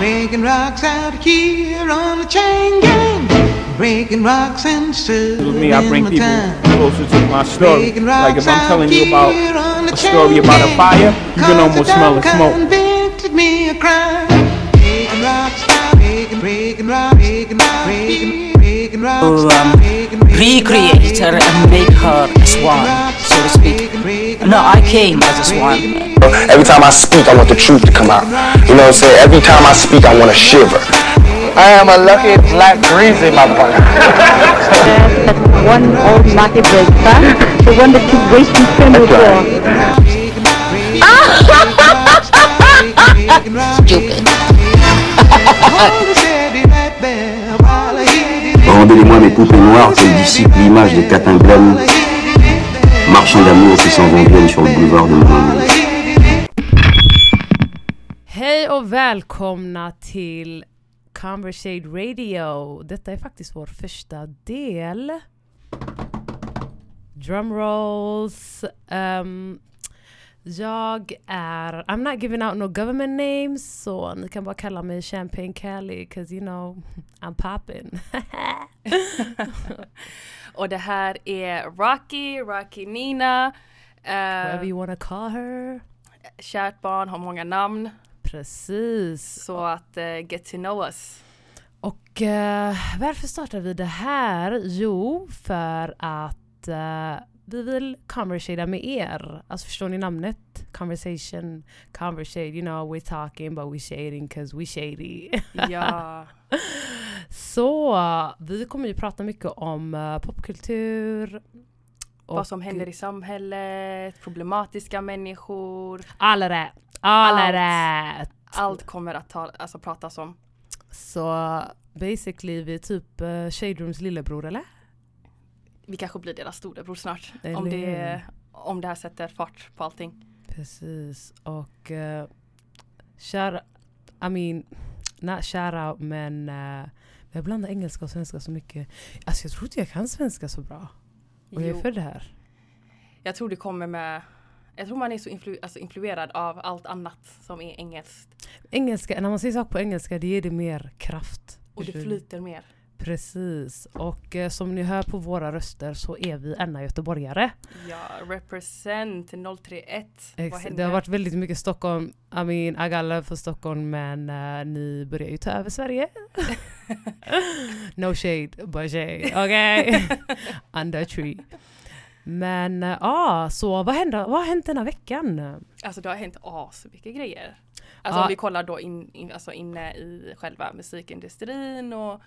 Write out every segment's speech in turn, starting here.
breaking rocks out here on the chain gang. Breaking rocks and With me, I bring people closer to my story. Like if I'm telling you about a story about a fire, you can almost smell the smoke. Convicted me a crime. Breaking rocks out, breaking, breaking rocks, breaking, breaking, breaking rocks To out, breaking, breaking recreate her and make her a swan, so to speak. No, I came as a swan. Every time I speak, I want the truth to come out. You know what I'm saying? Every time I speak, I want to shiver. I am a lucky black greasy motherfucker. that one old naughty breakfast, the one that keeps wasting film That's right. Stupid. Rendez-moi mes poupées noires, qu'elles dissipent l'image des catins blêmes, marchands d'amour qui s'en vont bien sur le boulevard de mon amour. Hej och välkomna till Conversate Radio. Detta är faktiskt vår första del. Drumrolls. Um, jag är... I'm not giving out no government names, så ni kan bara kalla mig Champagne Cali, cause you know, I'm popping. Och det här är Rocky, Rocky Nina. Whatever Uh, you wanna call her. kärt barn har många namn. Precis. Så att eh, get to know us. Och eh, varför startar vi det här? Jo, för att eh, vi vill conversata med er. Alltså förstår ni namnet? Conversation, conversate, you know we're talking but we're shading cause we shady. Ja. Så vi kommer ju prata mycket om popkultur. Vad som händer i samhället, problematiska människor. Alla rätt! Alla Allt. Allt kommer att ta, alltså, pratas om. Så basically vi är typ uh, Shade Rooms lillebror eller? Vi kanske blir deras storebror snart. Eller Om det, om det här sätter fart på allting. Precis och uh, shout, I mean, not shout out men uh, jag blandar engelska och svenska så mycket. Alltså jag tror inte jag kan svenska så bra. Och jag är Jo. född här. Jag tror det kommer med jag tror man är så influ, alltså influerad av allt annat som är engelskt. Engelska, när man säger saker på engelska det ger det mer kraft. Och det flyter mer. Precis. Och eh, som ni hör på våra röster så är vi ena göteborgare. Ja, represent 031. Vad Ex- det har varit väldigt mycket Stockholm. I mean, I got love för Stockholm men eh, ni börjar ju ta över Sverige. no shade, but shade. Okay? Under tree. Men ja, ah, så vad, hände, vad har hänt denna veckan? Alltså det har hänt as mycket grejer. Alltså Ja. om vi kollar då in, in, alltså inne i själva musikindustrin och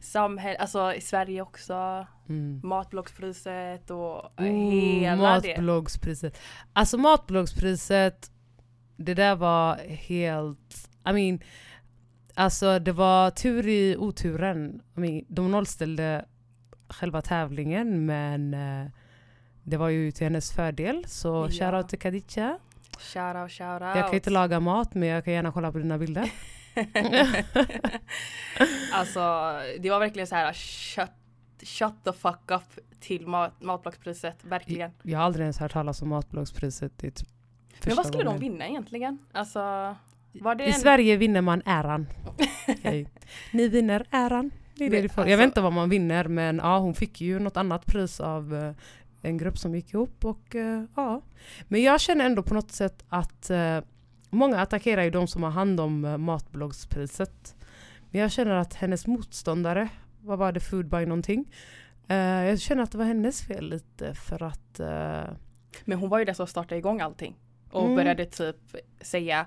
samhälle, alltså i Sverige också. Mm. Matbloggspriset och Oh, hela det. matbloggspriset. Alltså matbloggspriset, det där var helt... I mean, alltså det var tur i oturen. I mean, de nollställde själva tävlingen men eh, det var ju till hennes fördel. Så Ja. shoutout till Khadija. Shout out, shout out. Jag kan inte laga mat men jag kan gärna kolla på dina bilder. alltså det var verkligen så här shut, shut the fuck up till mat, matbloggspriset, verkligen. Jag har aldrig ens hört talas om matbloggspriset. Det typ Men vad skulle de gången. vinna egentligen? Alltså var det I en... Sverige vinner man äran. Hej. Ni vinner äran. Det är det Men du får. Jag alltså- vet inte vad man vinner men ja, hon fick ju något annat pris av eh, en grupp som gick ihop. Och, eh, ja. Men jag känner ändå på något sätt att eh, många attackerar ju de som har hand om eh, matbloggspriset. Men jag känner att hennes motståndare, vad var det, Food by någonting? Eh, jag känner att det var hennes fel lite för att eh, Men hon var ju den som startade igång allting. Och Mm. började typ säga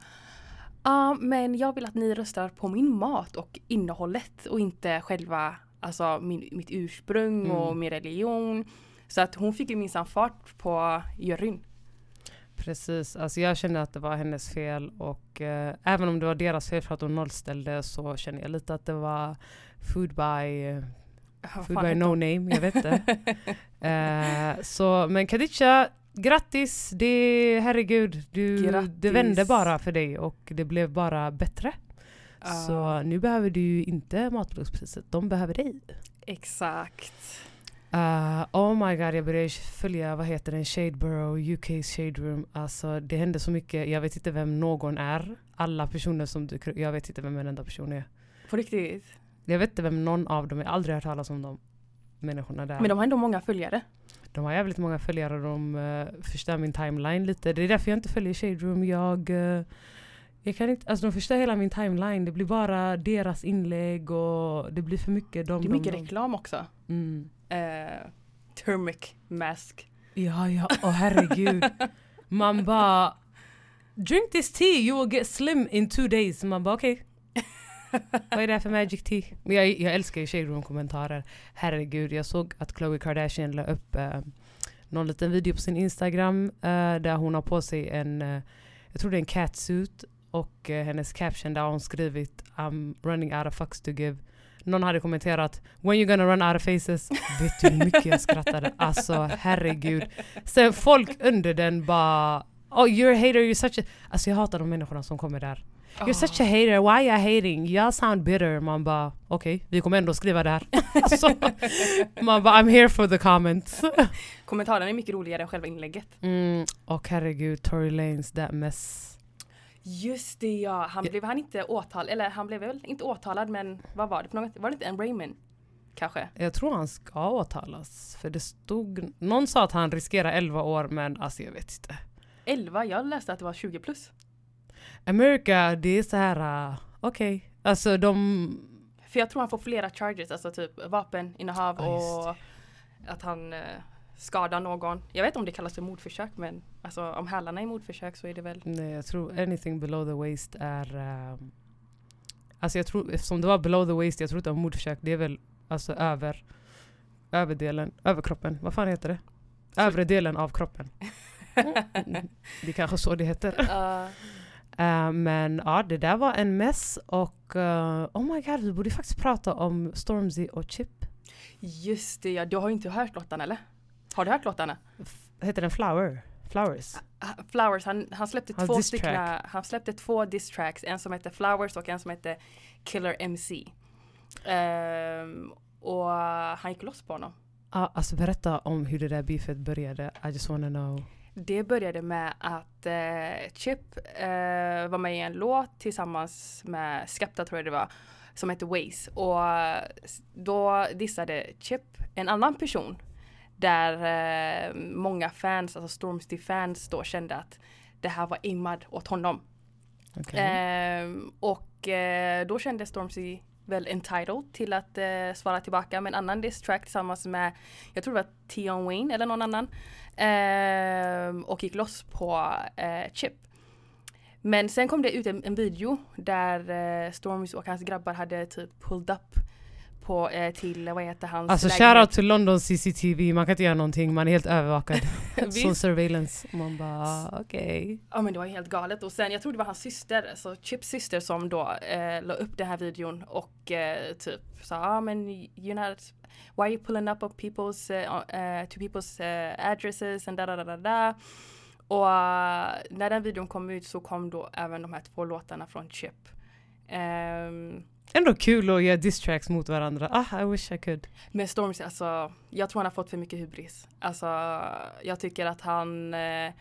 Ja men jag vill att ni röstar på min mat och innehållet och inte själva alltså min, mitt ursprung Mm. och min religion. Så att hon fick ju minsann fart på juryn. Precis, alltså jag kände att det var hennes fel och eh, även om det var deras fel för att de nollställde så känner jag lite att det var food by, food by no hon? name, jag vet inte. eh, så, men Khadija, grattis! Det, herregud, du, det Grattis. vände bara för dig och det blev bara bättre. Så nu behöver du inte Matbloggspriset, de behöver dig. Exakt. Uh, oh my god, jag började följa, vad heter den, Shadeborough, UK's Shade Room. Alltså det hände så mycket, jag vet inte vem någon är. Alla personer som upp, jag vet inte vem en enda person är. På riktigt. Jag vet inte vem någon av dem är, jag har aldrig hört talas om de människorna där. Men de har ändå många följare. De har jävligt många följare och de uh, förstör min timeline lite. Det är därför jag inte följer Shade Room. Jag, uh, jag kan inte, alltså de förstör hela min timeline. Det blir bara deras inlägg och det blir för mycket. De, Det är de, mycket de. reklam också. Mm. Eh, turmeric mask. Ja, ja, åh herregud. Man bara Drink this tea, you will get slim in two days. Man bara okej. Vad är det här för magic tea? Men jag, jag älskar ju Shade Room-kommentarer. Herregud, jag såg att Khloe Kardashian la upp eh, någon liten video på sin Instagram eh, där hon har på sig en, eh, jag tror det är en catsuit och eh, hennes caption där hon skrivit I'm running out of fucks to give. Någon hade kommenterat When you gonna run out of faces? Vet du hur mycket jag skrattade? Alltså herregud. Sen folk under den bara Oh you're a hater, you're such a... Alltså jag hatar de människorna som kommer där. You're such a hater, why are you hating? Jag sound bitter. Man bara okej, vi kommer ändå skriva det här. Så, man bara I'm here for the comments. Kommentaren är mycket roligare än själva inlägget. Mm, och herregud, Tory Lanes, that mess. Just det ja, han blev han inte åtalad, eller han blev väl inte åtalad men vad var det för något? Var det inte en Raymond? Kanske? Jag tror han ska åtalas. För det stod... Någon sa att han riskerar 11 år men alltså jag vet inte. 11, jag läste att det var 20 plus. America, det är så här, uh, okej. Alltså de... För jag tror han får flera charges, alltså typ vapeninnehav just och att han skadar någon. Jag vet inte om det kallas för mordförsök men alltså om hälarna är mordförsök så är det väl Nej, jag tror anything below the waist är... Um, alltså jag tror, eftersom det var below the waist, jag tror inte det var mordförsök. Det är väl alltså över... Överdelen, överkroppen. Vad fan heter det? Övre delen av kroppen. Mm, det är kanske så det heter. uh, Eh, men ja, det där var en mess och eh, oh my god, vi borde faktiskt prata om Stormzy och Chip. Just det ja, du har ju inte hört låten eller? Har du hört låten? F- heter den Flower? Flowers? Ah, Flowers, han, han släppte Hans två stycken, track. han släppte två diss tracks, en som heter Flowers och en som heter Killer MC. Ehm, och han gick loss på honom. Ja, alltså berätta om hur det där beefet började. I just wanna know. Det började med att eh, Chip eh, var med i en låt tillsammans med Skepta tror jag det var, som heter Waze. Och eh, då dissade Chip en annan person där eh, många fans, alltså Stormzy-fans då kände att det här var aimmad åt honom. Okej. Ehm, och eh, då kände Stormzy väl entitled till att eh, svara tillbaka med en annan diss track tillsammans med, jag tror det var Tion Wayne eller någon annan. Ehm, och gick loss på eh, Chip. Men sen kom det ut en, en video där eh, Stormzy och hans grabbar hade typ pulled up på, eh, till, vad heter hans Alltså lägenhet. shoutout till London CCTV, man kan inte göra någonting, man är helt övervakad. Som Visst. surveillance. Man bara okej. Ja men det var helt galet och sen jag tror det var hans syster, alltså Chips syster som då eh, la upp den här videon och eh, typ sa ah, men you're not why are you pulling up of people's eh, to people's eh, addresses and da da da da da och eh, när den videon kom ut så kom då även de här två låtarna från Chip. Ehm, Ändå kul att göra diss tracks mot varandra. Ah, I wish I could. Men Stormzy, alltså, jag tror han har fått för mycket hybris. Alltså, jag tycker att han, eh,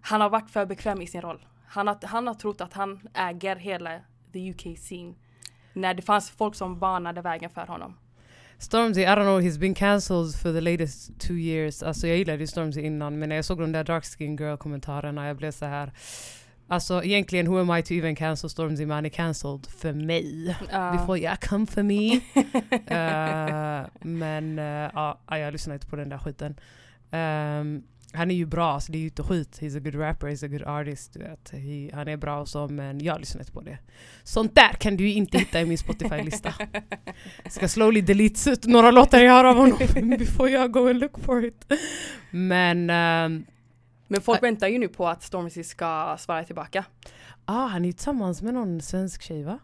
han har varit för bekväm i sin roll. Han har, han har trott att han äger hela the UK scene. När det fanns folk som banade vägen för honom. Stormzy, I don't know, he's been cancelled for the latest two years. Alltså jag gillade ju Stormzy innan men när jag såg de där dark skin girl kommentarerna jag blev så här. Alltså egentligen who am I to even cancel Stormzy man är cancelled för mig. Ja. Before you come for me. Eh, men eh, ja, jag lyssnar inte på den där skiten. Ehm, han är ju bra, så det är ju inte skit. He's a good rapper, he's a good artist. Du vet. He, han är bra och så, men jag lyssnar inte på det. Sånt där kan du inte hitta i min Spotify-lista. Ska slowly delete några låtar jag har av honom before jag go and look for it. Men ehm, Men folk väntar ju nu på att Stormzy ska svara tillbaka. ah, han är ju tillsammans med någon svensk tjej va?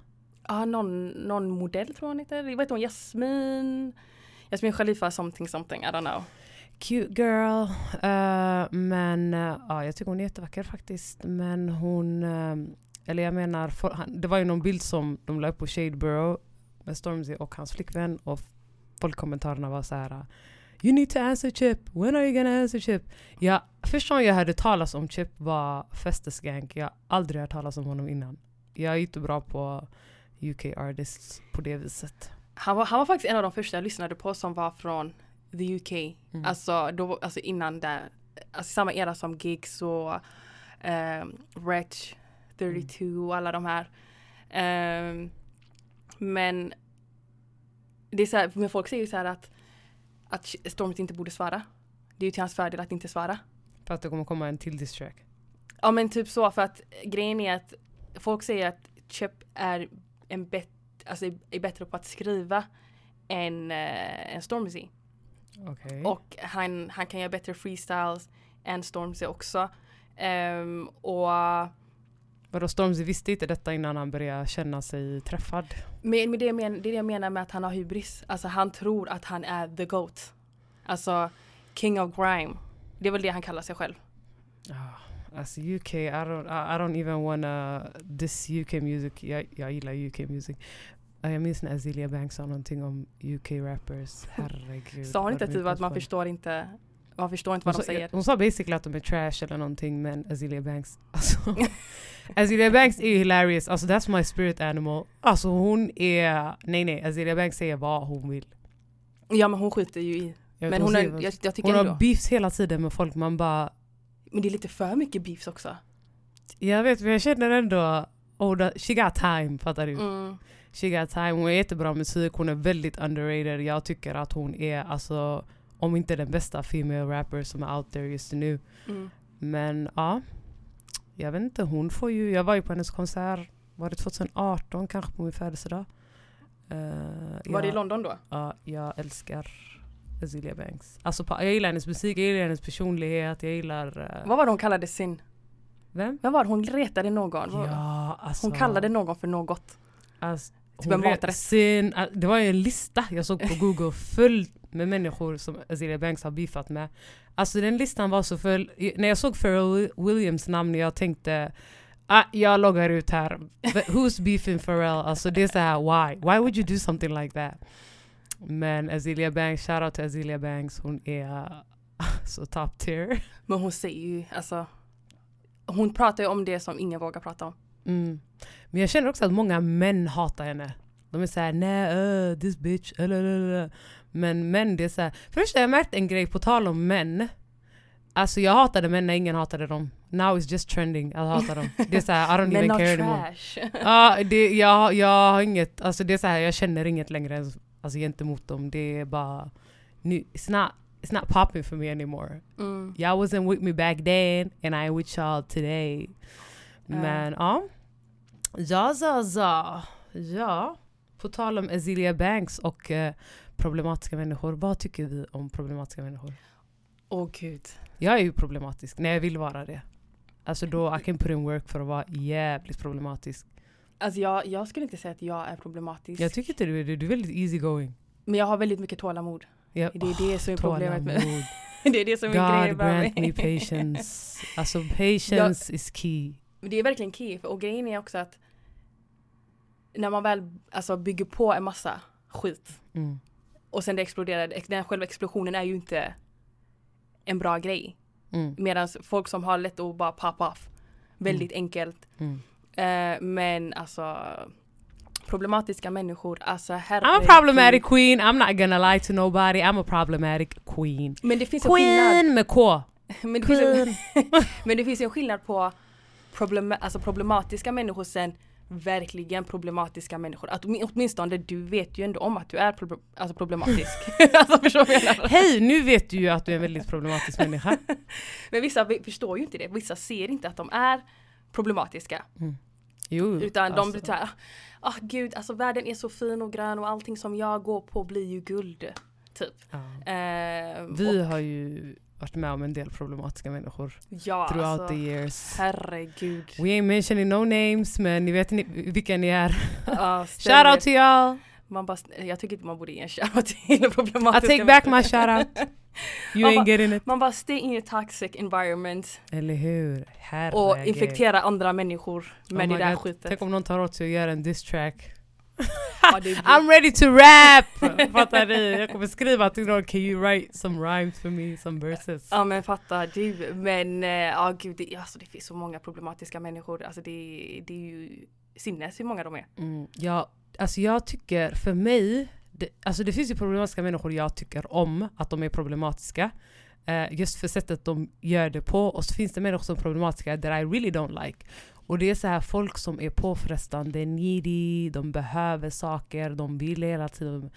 Ja, någon, någon modell tror jag hon heter. Vet inte, hon Jasmin. Jasmin Khalifa something something, I don't know. Cute girl. Eh, men eh, ja, jag tycker hon är jättevacker faktiskt. Men hon, eh, eller jag menar, for, han, det var ju någon bild som de la upp på Shadeborough med Stormzy och hans flickvän och folkkommentarerna var så här. You need to answer Chip, when are you gonna answer Chip? Ja, första gången jag hörde talas om Chip var Festus Gang. Jag har aldrig hört talas om honom innan. Jag är inte bra på UK artists på det viset. Han var, han var faktiskt en av de första jag lyssnade på som var från the UK. Mm. Alltså, då, alltså innan där, alltså samma era som Gigs och um, Wretch, 32 Mm. och alla de här. Ehm, men det är så här, men folk säger ju så här att, att Stormzy inte borde svara. Det är ju till hans fördel att inte svara. För att det kommer komma en till diss track. Ja men typ så för att grejen är att folk säger att Chip är en bet, alltså är, bättre på att skriva än, uh, än Stormzy. Okej. Och han, han kan göra bättre freestyles än Stormzy också. Ehm, och Vadå Stormzy visste inte detta innan han började känna sig träffad? Men, men det, men, det är det jag menar med att han har hybris. Alltså han tror att han är the GOAT. Alltså King of Grime. Det är väl det han kallar sig själv. Ah, Alltså UK, I don't, I, I don't even wanna this UK music. Jag, jag gillar UK music. Ah, Jag minns när Azealia Banks sa någonting om UK rappers. Herregud. Sa hon inte typ att man förstår inte man förstår inte Hon vad de sa, säger. hon sa basically att de är trash eller någonting men Azealia Banks, alltså Azealia Banks är hilarious, alltså that's my spirit animal. Alltså hon är, nej nej, Azealia Banks säger vad hon vill. Ja men hon skiter ju i. Jag Men hon, vad- jag, jag tycker hon ändå. har beefs hela tiden med folk, man bara Men det är lite för mycket beefs också. Jag vet men jag känner ändå, oh, that, she got time, fattar du? Mm. She got time, hon är jättebra musik, hon är väldigt underrated. Jag tycker att hon är alltså, om inte den bästa female rapper som är out there just nu. Mm. Men ja, jag vet inte, hon får ju, jag var ju på hennes konsert, var det 2018 kanske på min födelsedag? Uh, Var det i London då? Ja, jag älskar Azealia Banks. Alltså jag gillar hennes musik, jag gillar hennes personlighet, jag gillar... eh, Vad var det hon kallade sin? vem? Vem var det? Hon retade någon. Ja, alltså... Hon kallade någon för något. Alltså, Typ en maträtt. sin, ah, det var ju en lista jag såg på google fullt med människor som Azealia Banks har beefat med. Alltså den listan var så full. När jag såg Pharrell Williams namn jag tänkte ah, jag loggar ut här. But Who's beefing Pharrell? Alltså det är så här why? Why would you do something like that? Men Azealia Banks, shout out till Azealia Banks. Hon är så top tier. Men hon säger ju alltså. Hon pratar ju om det som ingen vågar prata om. Mm. Men jag känner också att många män hatar henne. De är såhär, nej, uh, this bitch, uh, la." Men män, det är såhär. Först har jag märkt en grej på tal om män. Alltså jag hatade män när ingen hatade dem. Now it's just trending att hata dem. Det är såhär, I don't even care anymore. trash. Ja, det, jag, jag har inget, alltså det är såhär, jag känner inget längre ens, alltså, gentemot dem. Det är bara, nu, it's not, it's not popping for me anymore. Mm. Y'all wasn't with me back then and I with y'all today. Men ja. Ja, ja, ja. Ja. På tal om Azealia Banks och eh, problematiska människor. Vad tycker vi om problematiska människor? Åh gud. Jag är ju problematisk när jag vill vara det. Alltså då I can put in work för att vara jävligt problematisk. Alltså jag, jag skulle inte säga att jag är problematisk. Jag tycker inte du är det. Du är väldigt easy going. Men jag har väldigt mycket tålamod. Jag, Det är det som är problemet med. Det är det som är grejen God grant me patience. Alltså patience is key. Det är verkligen key. för- Och grejen är också att när man väl alltså, bygger på en massa skit Mm. Och sen det exploderar, ex- den själva explosionen är ju inte en bra grej. Mm. Medan folk som har lätt att bara pop off, väldigt enkelt. Mm. Eh, men alltså problematiska människor, alltså I'm herregud. a problematic queen. I'm not gonna lie to nobody. I'm a problematic queen. Men det finns en skillnad. Queen med K. Men det, finns en, Queen. men det finns en skillnad på problem, alltså problematiska människor sen verkligen problematiska människor. Att åtmin- åtminstone du vet ju ändå om att du är proble- alltså problematisk. alltså? Hej, nu vet du ju att du är en väldigt problematisk människa. Men vissa vi- förstår ju inte det. Vissa ser inte att de är problematiska. Jo, Utan de alltså. blir såhär, ah gud alltså världen är så fin och grön och allting som jag går på blir ju guld. Typ. Ja. Eh, Vi och, har ju varit med om en del problematiska människor ja, throughout alltså, the years. herregud. We ain't mentioning no names, men ni vet ni, vilka ni är. Ja, Shout ständigt. out to y'all! Man bara, jag tycker inte man borde ge en shoutout till I problematiska take back my människor. shout out. You Man ain't bara- getting it. Man bara stay in a toxic environment Eller hur? och Herregud. infektera andra människor med Oh det där God. skiten. Tänk om någon tar åt sig och gör en diss track. I'm ready to rap! Fattar ni? Jag kommer skriva till någon, can you write some rhymes for me, some verses? Ja men fattar du. Men eh, ja gud, det, alltså, det finns så många problematiska människor. Alltså det, det är ju sinnes hur många de är. Mm, ja, alltså jag tycker, för mig, det, alltså det finns ju problematiska människor jag tycker om att de är problematiska. Eh, just för sättet de gör det på. Och så finns det människor som är problematiska that I really don't like. Och det är så här folk som är påfrestande, needy, de behöver saker, de vill hela tiden.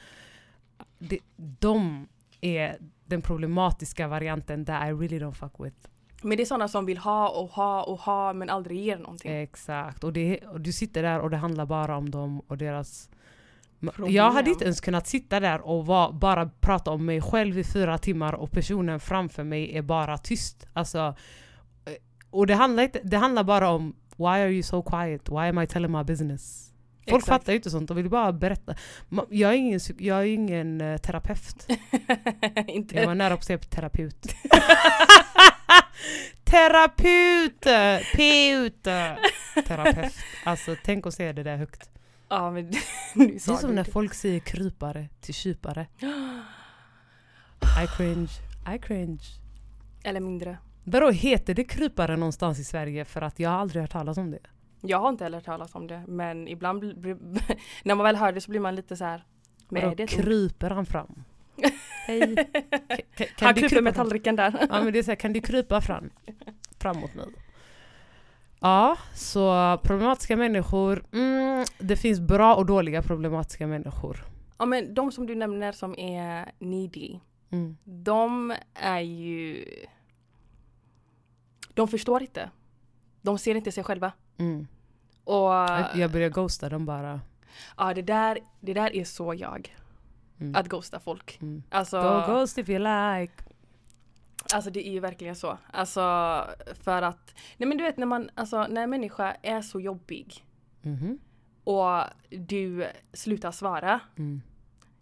Det, de är den problematiska varianten that I really don't fuck with. Men det är sådana som vill ha och ha och ha men aldrig ger någonting. Exakt. Och, det, och du sitter där och det handlar bara om dem och deras... Problem. Jag hade inte ens kunnat sitta där och va, bara prata om mig själv i fyra timmar och personen framför mig är bara tyst. Alltså, eh, och det handlar, inte, det handlar bara om Why are you so quiet? Why am I telling my business? Folk Exakt. fattar ju inte sånt, de vill bara berätta. Jag är ingen, jag är ingen eh, terapeut. inte. Jag var nära på att säga terapeut. terapeut! Peut! Terapeut. Alltså tänk att säga det där högt. Ja men Det är som när folk säger krypare till kypare. I cringe. I cringe. Eller mindre. Vadå, heter det krypare någonstans i Sverige? För att jag har aldrig hört talas om det. Jag har inte heller hört talas om det men ibland när man väl hör det så blir man lite så här. Men det kryper han fram? Hej. Ka- ka- kan Han du kryper krypa med fram? tallriken där. Ja men det är så här, kan du krypa fram? Fram mot mig. Ja, så problematiska människor. Mm, det finns bra och dåliga problematiska människor. Ja men de som du nämner som är needy. Mm. De är ju... De förstår inte. De ser inte sig själva. Mm. Och Jag- börjar ghosta dem bara. ja, det, där, det där är så jag. Mm. Att ghosta folk. Mm. Alltså, Go ghost if you like. alltså det är ju verkligen så. Alltså för att, nej men du vet när man, alltså när en människa är så jobbig Mhm. och du slutar svara. Mm.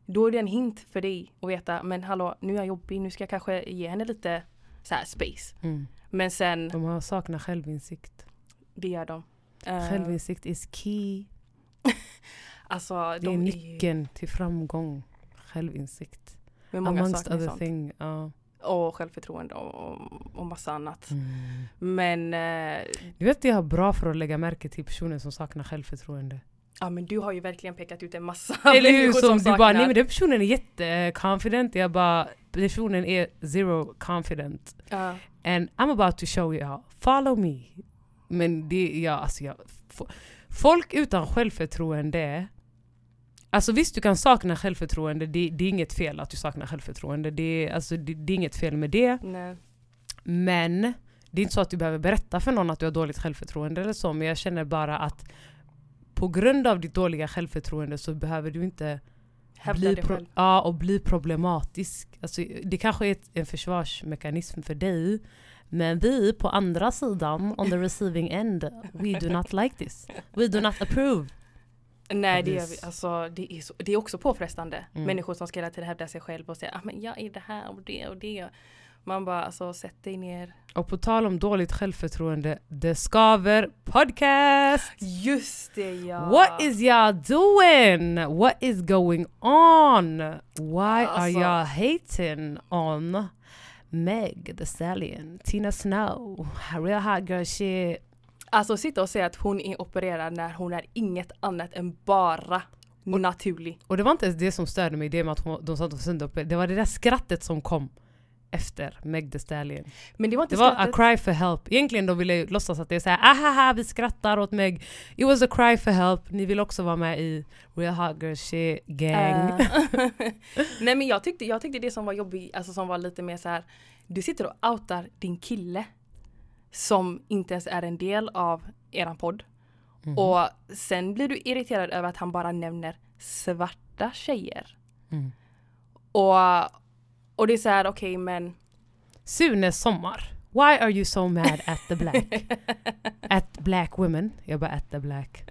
Då är det en hint för dig att veta, men hallå nu är jag jobbig, nu ska jag kanske ge henne lite så här space. Mm. Men sen, De har saknar självinsikt. det gör de. Eh, Självinsikt is key. Alltså Det är de är nyckeln till framgång. Självinsikt. med många Amongst saker other sånt. thing. Ja. Och självförtroende och, och massa annat. Mm. Men, eh, Du vet jag är bra för att lägga märke till personer som saknar självförtroende. Ja men du har ju verkligen pekat ut en massa Eller hur? Som som du bara, saknar. nej men den personen är jätteconfident. Jag bara, personen är zero confident. Ja. And I'm about to show you how. Follow me. Men det, ja, alltså jag, folk utan självförtroende Alltså visst du kan sakna självförtroende, det, det är inget fel att du saknar självförtroende. Det, är- alltså, det, det är inget fel med det. Nej. Men det är inte så att du behöver berätta för någon att du har dåligt självförtroende eller så. Men jag känner bara att på grund av ditt dåliga självförtroende så behöver du inte bli, dig pro- själv. ja, och bli problematisk. Alltså, det kanske är ett, en försvarsmekanism för dig. Men vi på andra sidan, on the receiving end, we do not like this. We do not approve. Nej det, vi- alltså, det, är så, det är också påfrestande. Mm. Människor som ska hela tiden hävda sig själv och säga ah, men jag är det här och det och det. Man bara alltså sätt dig ner. Och på tal om dåligt självförtroende, Det Skaver podcast! Just det ja! What is y'all doing? What is going on? Why are Alltså- y'all hating on Meg the Stallion, Tina Snow, real hot girl shit? Alltså sitta och säga att hon är opererad när hon är inget annat än bara naturlig. Och det var inte ens det som störde mig, det med att hon, de sa att hon var. Det var det där skrattet som kom efter Meg the Stallion. Men det var inte Det var a cry for help. Egentligen de ville låtsas att det är såhär ahaha vi skrattar åt Meg. It was a cry for help. Ni vill också vara med i Real Hot Girl Shit Gang. Eh, Nej men jag tyckte, jag tyckte det som var jobbigt, alltså som var lite mer så här. Du sitter och outar din kille som inte ens är en del av eran podd. Mhm. Och sen blir du irriterad över att han bara nämner svarta tjejer. Mm. Och, och det är så här, okej men Sunes sommar. Why are you so mad at the black? at black women. Jag bara at the black.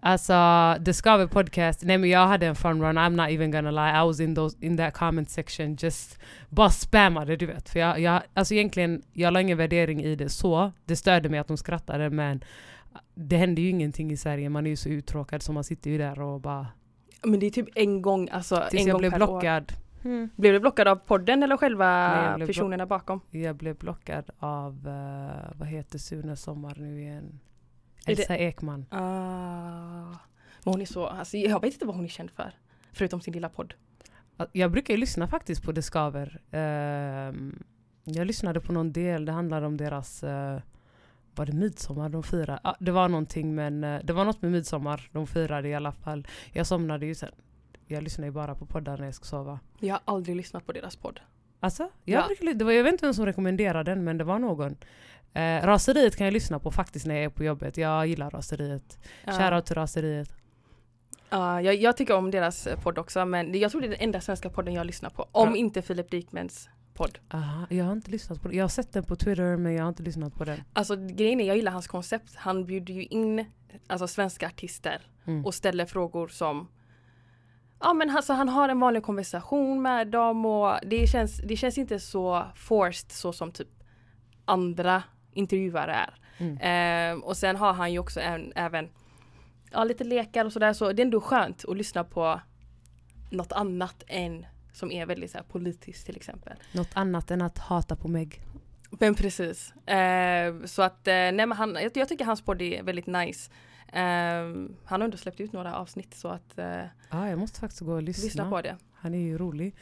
Alltså, Skaver podcast. Nej men jag hade en fun run. I'm not even gonna lie. I was in, those, in that comment section just bara spammade du vet. För jag, jag, alltså egentligen, jag la ingen värdering i det så. Det störde mig att de skrattade men det händer ju ingenting i Sverige. Man är ju så uttråkad så man sitter ju där och bara Men det är typ en gång, alltså Tills en jag gång blev per år. blockad. Mm. Blev du blockad av podden eller själva Nej, personerna bakom? Jag blev blockad av, eh, vad heter Sune Sommar nu igen? Elsa Ekman. Ah. Men hon är så, alltså jag vet inte vad hon är känd för. Förutom sin lilla podd. Jag brukar ju lyssna faktiskt på Det Skaver. Ehm, jag lyssnade på någon del, det handlar om deras, eh, var det midsommar de firade? Ja, det var någonting men eh, det var något med midsommar de firade i alla fall. Jag somnade ju sen. Jag lyssnar ju bara på poddar när jag ska sova. Jag har aldrig lyssnat på deras podd. Alltså, jag, Ja. brukar, det var, jag vet inte vem som rekommenderade den men det var någon. Eh, raseriet kan jag lyssna på faktiskt när jag är på jobbet. Jag gillar raseriet. Ja. Shoutout till raseriet. Ja, jag, jag tycker om deras eh, podd också men jag tror det är den enda svenska podden jag lyssnar på. Om Ja. inte Filip Dikmens podd. Aha, jag har inte lyssnat på den. Jag har sett den på Twitter men jag har inte lyssnat på den. Alltså grejen är, jag gillar hans koncept. Han bjuder ju in alltså, svenska artister Mm. och ställer frågor som Ja men alltså han har en vanlig konversation med dem och det känns, det känns inte så forced så som typ andra intervjuare är. Mm. Ehm, och sen har han ju också en, även ja, lite lekar och sådär så det är ändå skönt att lyssna på något annat än som är väldigt så här, politiskt till exempel. Något annat än att hata på Meg. Men precis. Ehm, så att eh, nej men han, jag, jag tycker hans podd är väldigt nice. Ehm, han har ändå släppt ut några avsnitt så att eh, Ja, jag måste faktiskt gå och lyssna. lyssna på det. Han är ju rolig.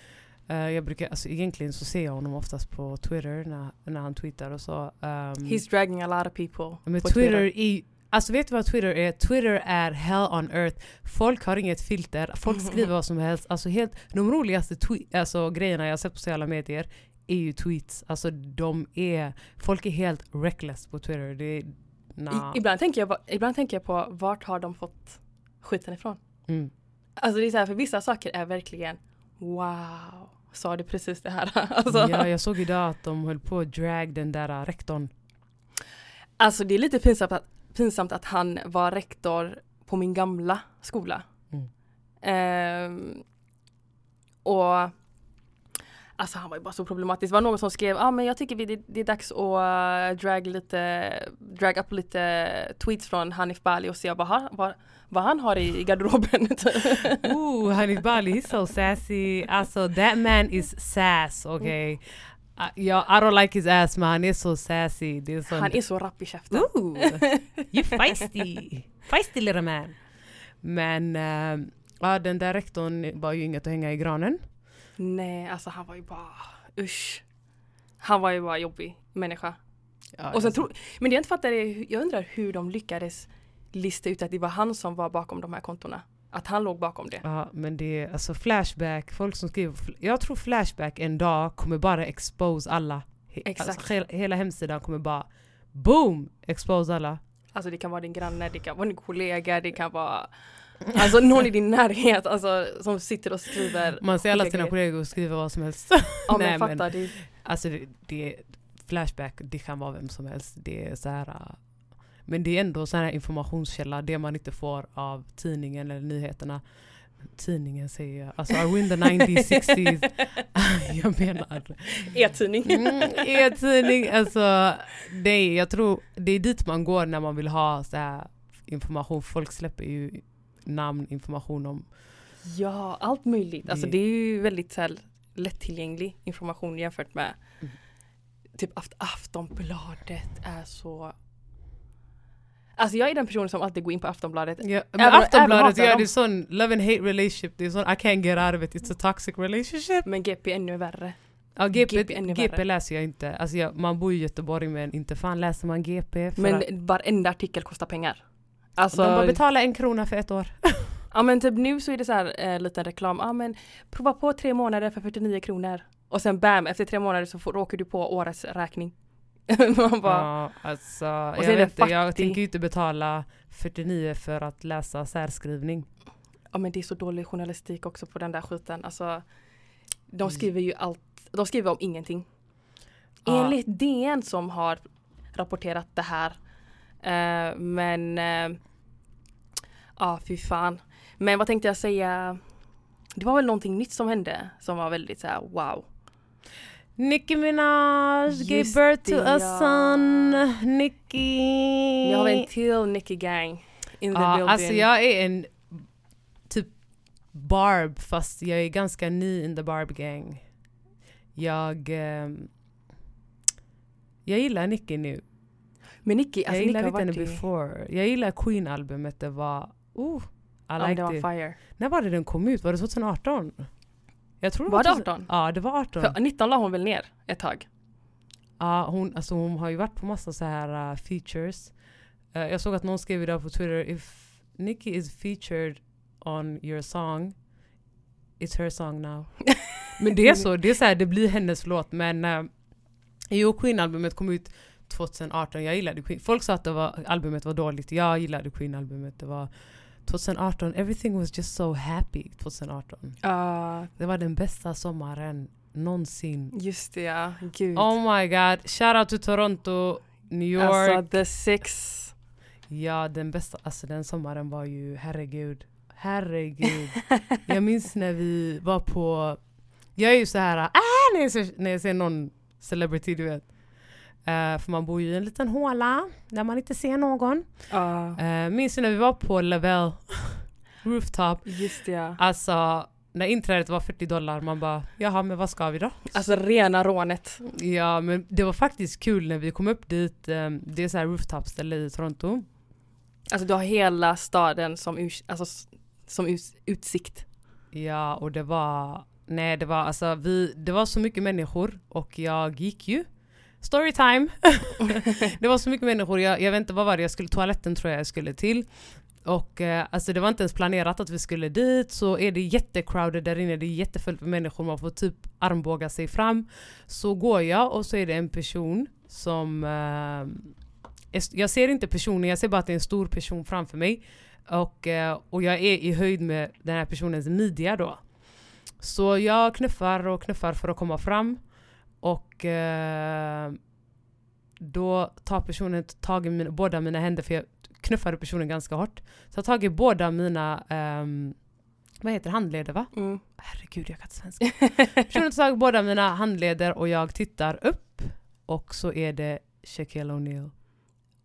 Eh, jag brukar, alltså egentligen så ser jag honom oftast på Twitter när, när han tweetar och så. Um, He's dragging a lot of people men på Twitter, är Alltså vet du vad Twitter är? Twitter är hell on earth. Folk har inget filter, folk skriver vad som helst. Alltså helt, de roligaste tweet, alltså, grejerna jag har sett på sociala medier är ju tweets. Alltså de är, folk är helt reckless på Twitter. Det nah. I, ibland, tänker jag, ibland tänker jag på vart har de fått skiten ifrån? Mm. Alltså det är så här, för vissa saker är verkligen wow, sa du precis det här? alltså, Ja, jag såg idag att de höll på att drag den där äh, rektorn. alltså det är lite pinsamt att, pinsamt att han var rektor på min gamla skola. Mm. Ehm, och Alltså han var ju bara så problematisk. Det var någon som skrev, ja ah, men jag tycker vi, det, det är dags att uh, drag lite, drag upp lite tweets från Hanif Bali och se vad han, vad, vad han har i, i garderoben. Ooh, Hanif Bali, he's so sassy. Alltså that man is sass, okay? Uh, ja, I don't like his ass men han är så sassy. Det är sån, han är så rapp i käften. Ooh, you feisty. feisty little man. Men uh, ja, den där rektorn var ju inget att hänga i granen. Nej, alltså han var ju bara usch. Han var ju bara jobbig människa. Ja, Och sen alltså, tro, men det jag inte fattar är, jag undrar hur de lyckades lista ut att det var han som var bakom de här kontona. Att han låg bakom det. Ja, men det är alltså Flashback, folk som skriver, jag tror Flashback en dag kommer bara expose alla. He- Exakt. Alltså, hela, hela hemsidan kommer bara boom, expose alla. Alltså det kan vara din granne, det kan vara din kollega, det kan vara Alltså någon i din närhet alltså, som sitter och skriver Man ser alla sina kollegor skriva vad som helst. Ja Nej, men fattar du. Alltså det, det är Flashback, det kan vara vem som helst. Det är så här, men det är ändå så här informationskälla, det man inte får av tidningen eller nyheterna. Tidningen säger jag, alltså are we in the 90s, 60s? jag menar E-tidning. Mm, E-tidning, alltså det, jag tror det är dit man går när man vill ha så här information. Folk släpper ju namn, information om Ja, allt möjligt. Alltså Det- det är ju väldigt så här, lättillgänglig information jämfört med Mm. typ Aft Aftonbladet är så Alltså jag är den personen som alltid går in på Aftonbladet. Ja, men Även- även Aftonbladet gör dem. det är sån love and hate relationship, det är sån I can't get out of it, it's a toxic relationship. Men GP är ännu värre. Ja, GP, GP ännu GP värre. läser jag inte, alltså jag, man bor i Göteborg men inte fan läser man GP. Men att, varenda artikel kostar pengar. Alltså, de bara betalar en krona för ett år. ja men typ nu så är det så här eh, liten reklam. Ja men prova på tre månader för 49 kronor. Och sen bam, efter tre månader så får, råkar du på årets räkning. Man bara, Ja, alltså, jag, vet inte, jag fattig. tänker ju inte betala 49 för att läsa särskrivning. ja men det är så dålig journalistik också på den där skiten. Alltså, de Mm. skriver ju allt, de skriver om ingenting. Ja. Enligt DN som har rapporterat det här. Eh, men eh, ja, fy fan. Men vad tänkte jag säga? Det var väl någonting nytt som hände som var väldigt så här wow. Nicki Minaj gave birth to a ja. son. Nicki. Nu har vi en till Nicky Gang in the ja, building. alltså jag är en typ Barb, fast jag är ganska ny in the Barb gang. Jag... ehm, jag gillar Nicki nu. Men Nicki, Jag alltså Nicki har inte henne i... before. Jag gillar Queen-albumet, det var... Uh, I men det var it. fire. När var det den kom ut? Var det 2018? Jag tror Var det 2000 18? Ja, det var 18. För 19 la hon väl ner ett tag? Ja, hon, alltså hon har ju varit på massa så här uh, features. Eh, jag såg att någon skrev idag på Twitter, if Nicki is featured on your song, it's her song now. men det är så, det är så här, det blir hennes låt. Men uh, jo, Queen-albumet kom ut 2018, jag gillade Queen. Folk sa att det var, albumet var dåligt, jag gillade Queen-albumet. Det var 2018, everything was just so happy 2018. Ja, Det var den bästa sommaren någonsin. just det ja. Gud. Oh my god, shout out to Toronto, New York. Alltså the six. Ja, den bästa, alltså den sommaren var ju, herregud. Herregud. jag minns när vi var på, jag är ju så här, ah, när, jag ser, när jag ser någon celebrity, du vet. Eh, för man bor ju i en liten håla där man inte ser någon. Ja, Uh, minns du när vi var på Level Rooftop? just det ja. Alltså, när inträdet var 40 dollar, man bara, jaha men vad ska vi då? Alltså rena rånet. Ja, men det var faktiskt kul när vi kom upp dit. eh, Det är så här rooftop-ställe i Toronto. Alltså du har hela staden som, alltså, som utsikt. Ja, och det var... Nej, det var alltså vi... Det var så mycket människor och jag gick ju. Storytime! det var så mycket människor, jag, jag vet inte vad var det jag skulle... Toaletten tror jag jag skulle till. Och eh, alltså det var inte ens planerat att vi skulle dit, så är det jättecrowded där inne, det är jättefullt med människor, man får typ armbåga sig fram. Så går jag och så är det en person som... Eh, jag ser inte personen, jag ser bara att det är en stor person framför mig. Och, eh, och jag är i höjd med den här personens midja då. Så jag knuffar och knuffar för att komma fram. Och eh, då tar personen tag i mina, båda mina händer, för jag knuffade personen ganska hårt. Så jag tar tag i båda mina, ehm, vad heter handleder va? Mm. Herregud, jag kan inte svenska. Personen tar tag i båda mina handleder och jag tittar upp. Och så är det Shaquille O'Neal.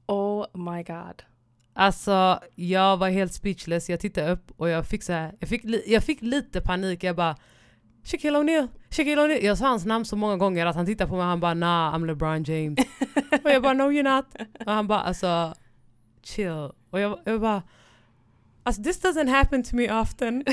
Oh my god. Alltså jag var helt speechless, jag tittade upp och jag fick så här, jag fick, jag fick lite panik, jag bara Shaquille O'Neal, Shaquille O'Neal. Jag sa hans namn så många gånger att han tittade på mig och han bara nah I'm LeBron James. och jag bara no you're not. Och han bara alltså chill. Och jag, jag bara Alltså this doesn't happen to me often.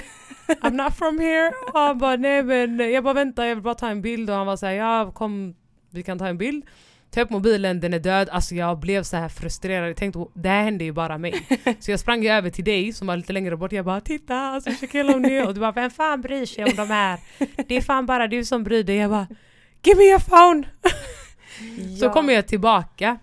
I'm not from here. Och han bara nej men jag bara vänta jag vill bara ta en bild och han var såhär ja kom vi kan ta en bild. Ta upp mobilen, den är död. Alltså jag blev så här frustrerad. Jag tänkte det här händer ju bara mig. Så jag sprang ju över till dig som var lite längre bort. Jag bara titta alltså Shaquille O'Neal. Och du bara vem fan bryr sig om de här? Det är fan bara du som bryr dig. Jag bara give me your phone! Så kommer jag tillbaka.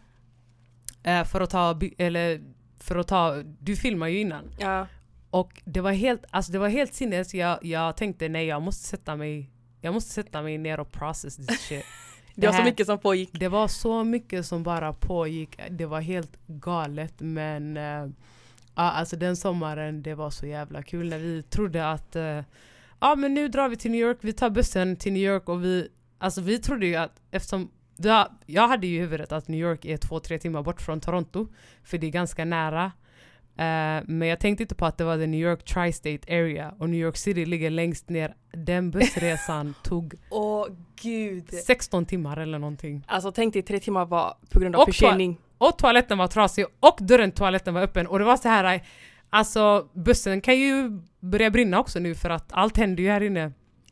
eh, för att ta, eller för att ta, du filmar ju innan. Ja. Och det var helt, alltså det var helt sinnes. Jag, jag tänkte nej jag måste sätta mig, jag måste sätta mig ner och process this shit. Det var så här- mycket som pågick. Det var så mycket som bara pågick. Det var helt galet men ja, alltså den sommaren det var så jävla kul när vi trodde att eh, ja men nu drar vi till New York, vi tar bussen till New York och vi alltså vi trodde ju att eftersom ja, jag hade ju i huvudet att New York är två, tre timmar bort från Toronto för det är ganska nära. Eh, men jag tänkte inte på att det var the New York Tri-State Area och New York City ligger längst ner. Den bussresan tog Åh gud. 16 timmar eller någonting. Alltså tänk dig tre timmar var på grund av Och försening. och toaletten var trasig och dörren till toaletten var öppen och det var så här Alltså bussen kan ju börja brinna också nu för att allt händer ju här inne.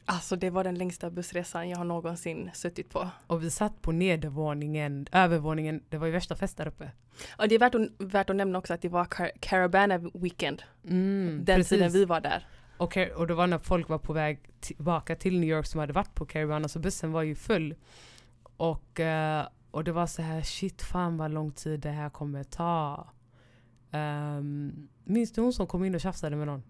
Alltså det var den längsta bussresan jag har någonsin suttit på. Och vi satt på nedervåningen, övervåningen, det var ju värsta fest där uppe. Och det är värt att, värt att nämna också att det var Car- Caravana Weekend. Mm, Den precis. tiden vi var där. Och, och det var när folk var på väg tillbaka till New York som hade varit på Caribana så bussen var ju full. Och, eh, och det var så här shit fan vad lång tid det här kommer ta. Um, minns du hon som kom in och tjafsade med någon?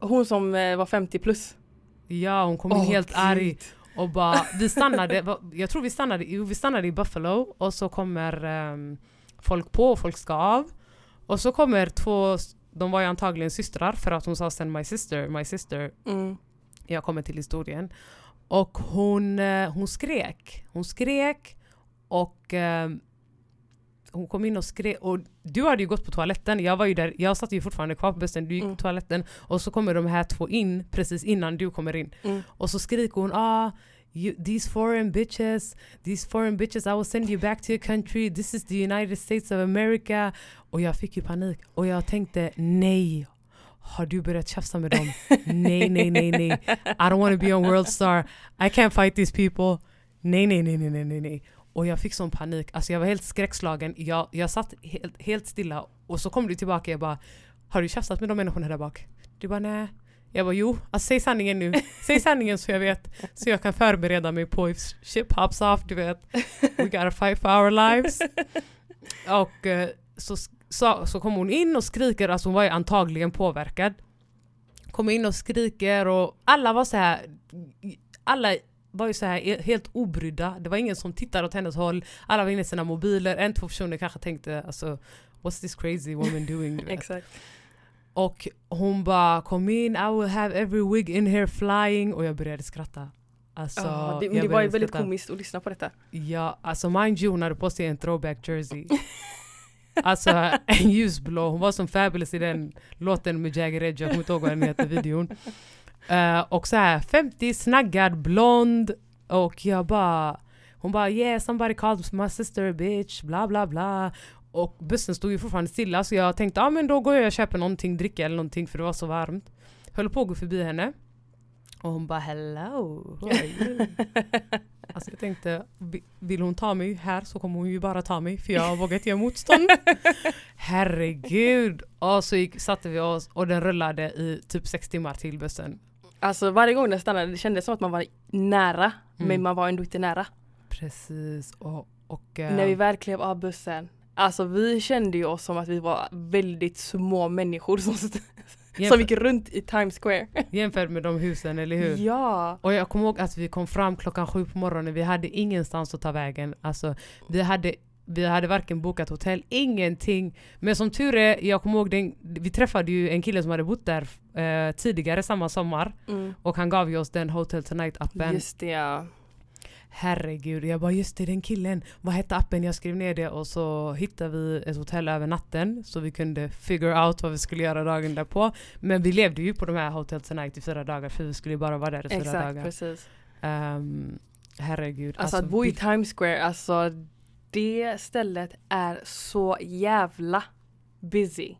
Hon som eh, var 50 plus. Ja hon kom in helt Gud. arg och bara, vi stannade, jag tror vi stannade, vi stannade i Buffalo och så kommer ehm, folk på och folk ska av. Och så kommer två, de var ju antagligen systrar för att hon sa sen my sister, my sister. Mm. Jag kommer till historien. Och hon, eh, hon skrek, hon skrek och ehm, hon kom in och skrek och du hade ju gått på toaletten, jag var ju där, jag satt ju fortfarande kvar på bussen, du gick Mm. på toaletten och så kommer de här två in precis innan du kommer in. Mm. Och så skriker hon ah you, these foreign bitches, these foreign bitches I will send you back to your country, this is the United States of America. Och jag fick ju panik och jag tänkte nej, har du börjat tjafsa med dem? nej, nej, nej, nej. I don't want to be on World Star. I can't fight these people. Nej, nej, nej, nej, nej, nej. Och jag fick sån panik. Alltså jag var helt skräckslagen. Jag, jag satt helt, helt stilla och så kom du tillbaka och jag bara Har du tjafsat med de människorna där bak? Du bara nej. Jag bara jo, alltså, säg sanningen nu. Säg sanningen så jag vet. Så jag kan förbereda mig på if shit pops off, du vet. We gotta fight for our lives. Och eh, så, så, så kom hon in och skriker, alltså hon var ju antagligen påverkad. Kommer in och skriker och alla var så här. alla var ju så här helt obrydda. Det var ingen som tittade åt hennes håll. Alla var inne i sina mobiler. En, två personer kanske tänkte alltså what's this crazy woman doing? Exakt. Och hon bara kom in, I will have every wig in here flying och jag började skratta. Alltså, Ja, det, det var ju väldigt skratta. komiskt att lyssna på detta. Ja, alltså mind you hon hade på sig en throwback jersey. alltså en ljusblå, hon var som Fabulous i den låten med Jagger Edge, jag kommer inte ihåg vad den heter videon. Eh, och så här 50 snaggad, blond och jag bara hon bara yeah somebody called my sister bitch, bla bla bla. Och bussen stod ju fortfarande stilla så jag tänkte ah, men då går jag och köper någonting, dricka eller någonting för det var så varmt. Höll på att gå förbi henne. Och hon bara hello, who are you? Alltså jag tänkte, vi- vill hon ta mig här så kommer hon ju bara ta mig för jag vågar inte göra motstånd. Herregud! Och så gick, satte vi oss och den rullade i typ sex timmar till bussen. Alltså varje gång den stannade det kändes som att man var nära Mm. men man var ändå inte nära. Precis. Och, och, eh, När vi väl klev av bussen. Alltså vi kände ju oss som att vi var väldigt små människor som, st- som gick runt i Times Square. jämfört med de husen, eller hur? Ja. Och jag kommer ihåg att vi kom fram klockan sju på morgonen, vi hade ingenstans att ta vägen. Alltså, vi, hade, vi hade varken bokat hotell, ingenting. Men som tur är, jag kommer ihåg, den, vi träffade ju en kille som hade bott där eh, tidigare samma sommar. Mm. Och han gav ju oss den Hotel Tonight-appen. Just det ja. Herregud, jag bara just det, den killen. Vad hette appen? Jag skrev ner det och så hittade vi ett hotell över natten så vi kunde figure out vad vi skulle göra dagen därpå. Men vi levde ju på de här Hotel Tonight i fyra dagar för vi skulle ju bara vara där i fyra Exakt dagar. precis. Um, herregud. Alltså, att bo i Times Square, alltså det stället är så jävla busy.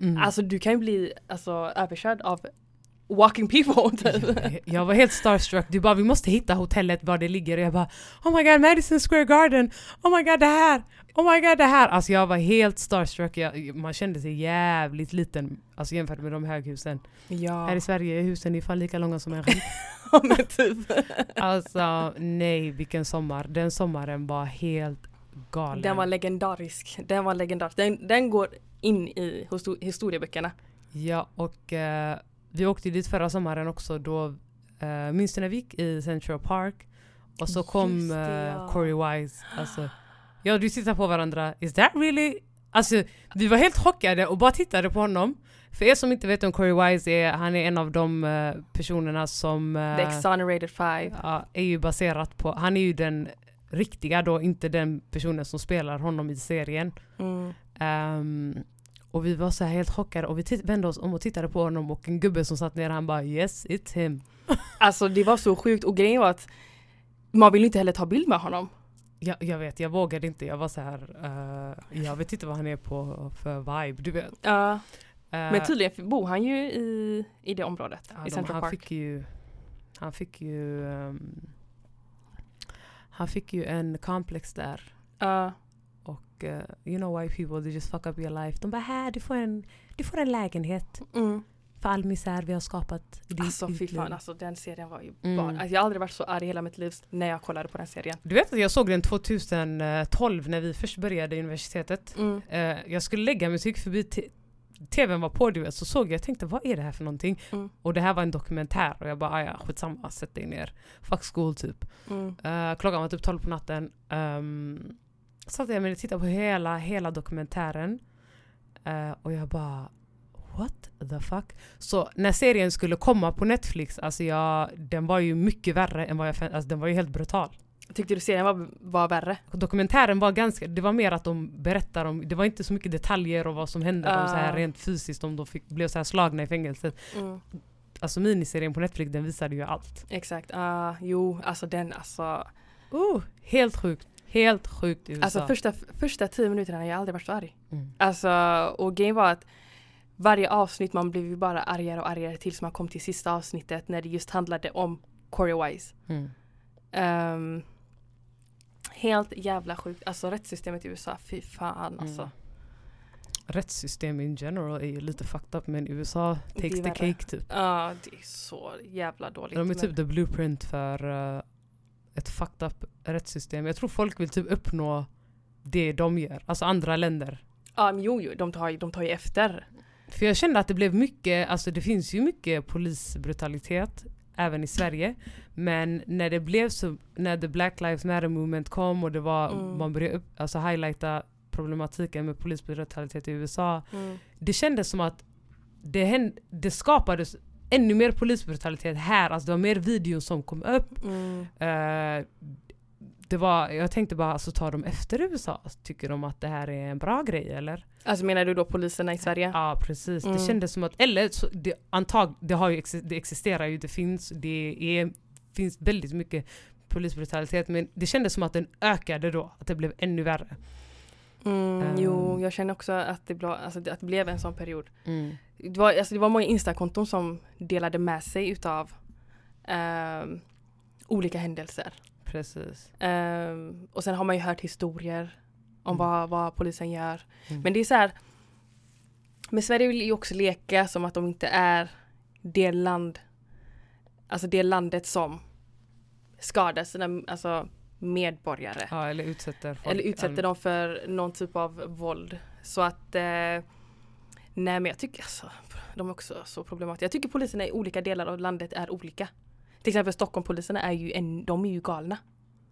mm. Alltså du kan ju bli alltså, överkörd av walking people. typ. jag var helt starstruck. Du bara vi måste hitta hotellet var det ligger och jag bara Oh my god Madison Square Garden! Oh my god det här! Oh my god det här! Alltså jag var helt starstruck. Jag, man kände sig jävligt liten alltså jämfört med de höghusen. ja. Här i Sverige är husen i fall lika långa som en skit. Ja, men typ. Alltså nej vilken sommar. Den sommaren var helt galen. Den var legendarisk. Den var legendarisk. Den, den går in i histo- historieböckerna. Ja och eh, vi åkte dit förra sommaren också då uh, minns du när vi gick i Central Park? Och så kom Just det, eh, ja. Corey Wise. Alltså, ja och du tittar på varandra. Is that really? Alltså vi var helt chockade och bara tittade på honom. För er som inte vet vem Corey Wise är, han är en av de eh, personerna som eh, The Exonerated Five. ja, är ju baserat på, han är ju den riktiga då, inte den personen som spelar honom i serien. Mm. Ehm, och vi var så här helt chockade och vi vände oss om och tittade på honom och en gubbe som satt ner han bara yes it's him. Alltså det var så sjukt och grejen var att man vill inte heller ta bild med honom. Jag, jag vet, jag vågade inte. Jag var så här. eh, jag vet inte vad han är på för vibe, du vet. Ja, Eh, men tydligen bor han ju i, i det området. ja, I de- Central han Park. fick ju, han fick ju, ehm, han fick ju en komplex där. Ja. Och eh, you know white people, they just fuck up your life. De bara här, du får en, du får en lägenhet mm. för all misär vi har skapat. i Alltså ditt fy liv." fan, alltså den serien var ju Mm. bara, alltså, jag har aldrig varit så arg i hela mitt liv när jag kollade på den serien. Du vet att jag såg den 2012 när vi först började universitetet. Mm. Eh, jag skulle lägga gick förbi tvn var på du vet, så såg jag, jag tänkte vad är det här för någonting? Mm. Och det här var en dokumentär och jag bara "Ah, ja skitsamma, sätt dig ner. Fuck school typ. Mm. Eh, klockan var typ 12 på natten. Um, satt jag mig och tittade på hela, hela dokumentären. Eh, och jag bara What the fuck? Så när serien skulle komma på Netflix, alltså jag, den var ju mycket värre än vad jag alltså den var ju helt brutal. Tyckte du serien var, var värre? Dokumentären var ganska, det var mer att de berättar om, det var inte så mycket detaljer och vad som hände dem så här Ah. rent fysiskt om de fick, blev så här slagna i fängelset. Mm. Alltså miniserien på Netflix den visade ju allt. Exakt, ah, jo alltså den alltså. Oh, helt sjukt. Helt sjukt i USA. Alltså första, första tio minuterna har jag aldrig varit så arg. Mm. Alltså och grejen var att varje avsnitt man blev ju bara argare och argare tills man kom till sista avsnittet när det just handlade om Corey Wise. Mm. Ehm, helt jävla sjukt. Alltså rättssystemet i USA, fy fan Mm. alltså. Rättssystem in general är ju lite fucked up men USA takes the cake typ. Ja, det är så jävla dåligt. De är typ the blueprint för eh, ett fucked up rättssystem. Jag tror folk vill typ uppnå det de gör, alltså andra länder. Ja, men jo, jo, de tar, de tar ju efter. För jag kände att det blev mycket, alltså det finns ju mycket polisbrutalitet även i Sverige. Men när det blev så, när the Black Lives Matter movement kom och det var, Mm. man började upp, alltså highlighta problematiken med polisbrutalitet i USA. Mm. Det kändes som att det, hände, det skapades ännu mer polisbrutalitet här. Alltså det var mer videon som kom upp. Mm. Eh, det var, jag tänkte bara, alltså tar de efter USA? Tycker de att det här är en bra grej eller? Alltså menar du då poliserna i Sverige? Ja precis, Mm. det kändes som att, eller så, det, antag, det, har ju, det existerar ju, det finns, det är, finns väldigt mycket polisbrutalitet men det kändes som att den ökade då, att det blev ännu värre. Mm, Ehm. jo, jag känner också att det, ble, alltså, att det blev en sån period. Det var, alltså, det var många instakonton som delade med sig utav ehm, olika händelser. Precis. Ehm, och sen har man ju hört historier om Mm. vad, vad polisen gör. Mm. Men det är så här. Men Sverige vill ju också leka som att de inte är det land, alltså det landet som skadar sina alltså, medborgare. Ja, eller utsätter folk. Eller utsätter dem för någon typ av våld. Så att eh, Nej men jag tycker alltså De är också så problematiska. Jag tycker poliserna i olika delar av landet är olika. Till exempel Stockholmpoliserna är ju en, de är ju galna.